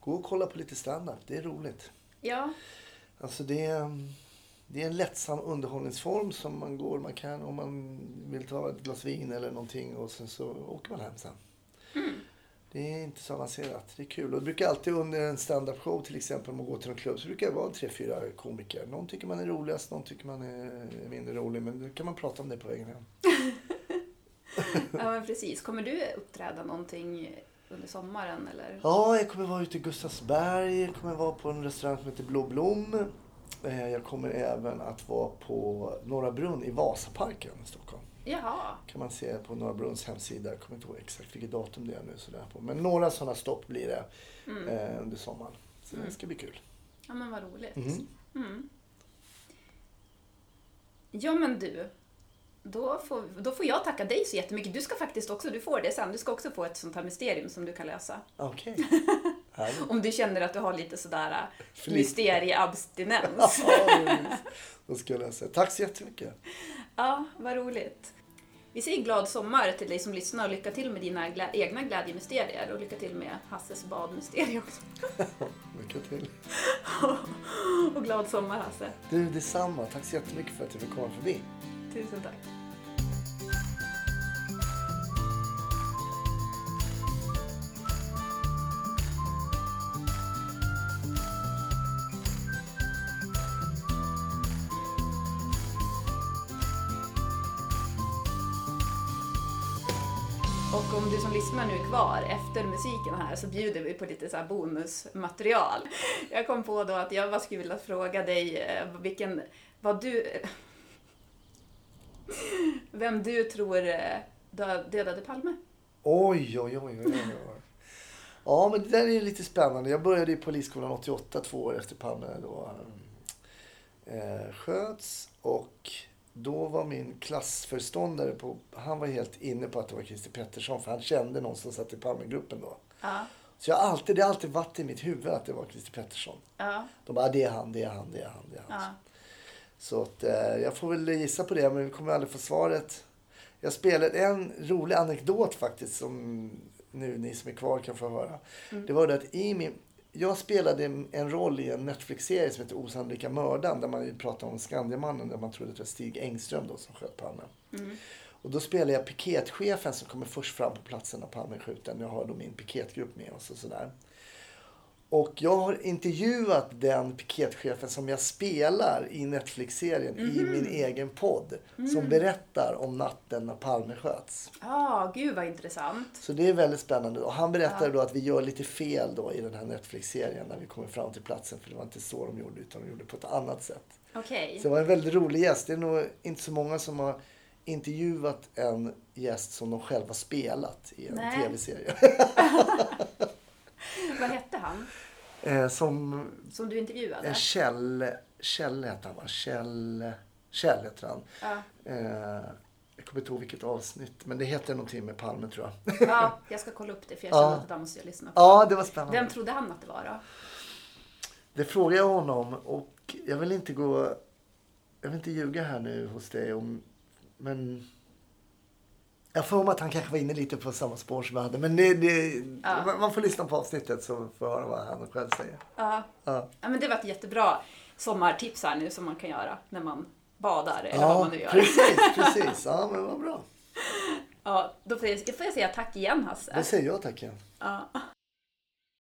[SPEAKER 3] Gå och kolla på lite stand-up. Det är roligt.
[SPEAKER 2] Ja,
[SPEAKER 3] Alltså det är, det är en lättsam underhållningsform som man går, man kan om man vill ta ett glas vin eller någonting och sen så åker man hem sen. Det är inte så avancerat. Det är kul. Och det brukar alltid under en stand-up show till exempel om man går till en klubb så brukar det vara tre, fyra komiker. Någon tycker man är roligast, någon tycker man är mindre rolig. Men då kan man prata om det på vägen hem.
[SPEAKER 2] ja men precis. Kommer du uppträda någonting under sommaren eller?
[SPEAKER 3] Ja, jag kommer vara ute i Gustavsberg. Jag kommer vara på en restaurang som heter Blå Blom. Eh, Jag kommer även att vara på Norra Brunn i Vasaparken i Stockholm.
[SPEAKER 2] Jaha,
[SPEAKER 3] kan man se på Norra Brunns hemsida. Jag kommer inte ihåg exakt vilket datum det är nu. Sådär på. Men några sådana stopp blir det
[SPEAKER 2] Mm.
[SPEAKER 3] eh, under sommaren. Så det ska bli kul.
[SPEAKER 2] ja men vad roligt.
[SPEAKER 3] Mhm.
[SPEAKER 2] Mm. Ja men du, då får, då får jag tacka dig så jättemycket. Du ska faktiskt också, du får det sen, du ska också få ett sånt här mysterium som du kan lösa.
[SPEAKER 3] Okej. Härligt.
[SPEAKER 2] Om du känner att du har lite sådär äh, mysterieabstinens.
[SPEAKER 3] Då ska jag läsa. Tack så jättemycket.
[SPEAKER 2] ja, vad roligt. Vi säger glad sommar till dig som lyssnar och lycka till med dina glä- egna glädjemysterier och lycka till med Hasses badmysterier också.
[SPEAKER 3] Lycka till.
[SPEAKER 2] Och glad sommar Hasse.
[SPEAKER 3] Du, detsamma. Tack så jättemycket för att jag fick komma förbi.
[SPEAKER 2] Tusen tack. Och om du som lyssnar nu är kvar efter musiken här så bjuder vi på lite så här bonusmaterial. Jag kom på då att jag bara skulle vilja fråga dig eh, vilken, vad du, vem du tror eh, dö- dödade Palme?
[SPEAKER 3] Oj, oj, oj, oj, oj. Ja, men det där är lite spännande. Jag började i Polisskolan 88, två år efter Palme då eh, sköts. Och då var min klassförståndare på, han var helt inne på att det var Christer Pettersson, för han kände någon som satt i Palmegruppen då.
[SPEAKER 2] Ja,
[SPEAKER 3] Så jag alltid, det har alltid varit i mitt huvud att det var Christer Pettersson.
[SPEAKER 2] ja,
[SPEAKER 3] De bara, "Ah, det är han, det är han, det är han, det är han.
[SPEAKER 2] ja.
[SPEAKER 3] Så att, eh, jag får väl gissa på det, men vi kommer aldrig få svaret. Jag spelade en rolig anekdot faktiskt som nu ni som är kvar kan få höra. Det var det att i min, jag spelade en roll i en Netflix-serie som heter Osannolika mördaren där man pratade om Skandiamannen där man trodde att det var Stig Engström då som sköt Palme. Och då spelar jag piketchefen som kommer först fram på platsen när Palme är skjuten. Jag har då min piketgrupp med oss och sådär. Och jag har intervjuat den piketchefen som jag spelar i Netflix-serien i min egen podd. Som berättar om natten när Palme sköts.
[SPEAKER 2] Ja, gud vad intressant.
[SPEAKER 3] Så det är väldigt spännande. Och han berättade då att vi gör lite fel då i den här Netflix-serien när vi kommer fram till platsen. För det var inte så de gjorde utan de gjorde på ett annat sätt.
[SPEAKER 2] Okej.
[SPEAKER 3] Så det var en väldigt rolig gäst. Det är nog inte så många som har intervjuat en gäst som de själva spelat i en tv-serie.
[SPEAKER 2] Vad hette han
[SPEAKER 3] Eh, som
[SPEAKER 2] som du intervjuade?
[SPEAKER 3] eh, Kjell, Kjell heter han va? Kjell, Kjell heter han.
[SPEAKER 2] Ja.
[SPEAKER 3] Eh, jag kommer inte ihåg vilket avsnitt, men det heter någonting med Palme tror jag.
[SPEAKER 2] ja, jag ska kolla upp det för jag
[SPEAKER 3] Ja.
[SPEAKER 2] känner att det måste jag lyssna på.
[SPEAKER 3] ja, det var spännande.
[SPEAKER 2] Vem trodde han att det var då?
[SPEAKER 3] Det frågade jag honom och jag vill inte gå... Jag vill inte ljuga här nu hos dig om... Men... Jag får att han kanske var inne lite på samma spår som jag hade. Men det, det,
[SPEAKER 2] Ja.
[SPEAKER 3] man- får lyssna på avsnittet så får höra vad han själv säger.
[SPEAKER 2] Ja.
[SPEAKER 3] Ja.
[SPEAKER 2] ja, men det var ett jättebra sommartips här nu som man kan göra när man badar eller vad
[SPEAKER 3] Ja,
[SPEAKER 2] man nu gör.
[SPEAKER 3] precis, precis. Ja, men vad bra.
[SPEAKER 2] Ja, då får jag, får jag säga tack igen Hasse.
[SPEAKER 3] Då säger jag tack igen.
[SPEAKER 2] Ja.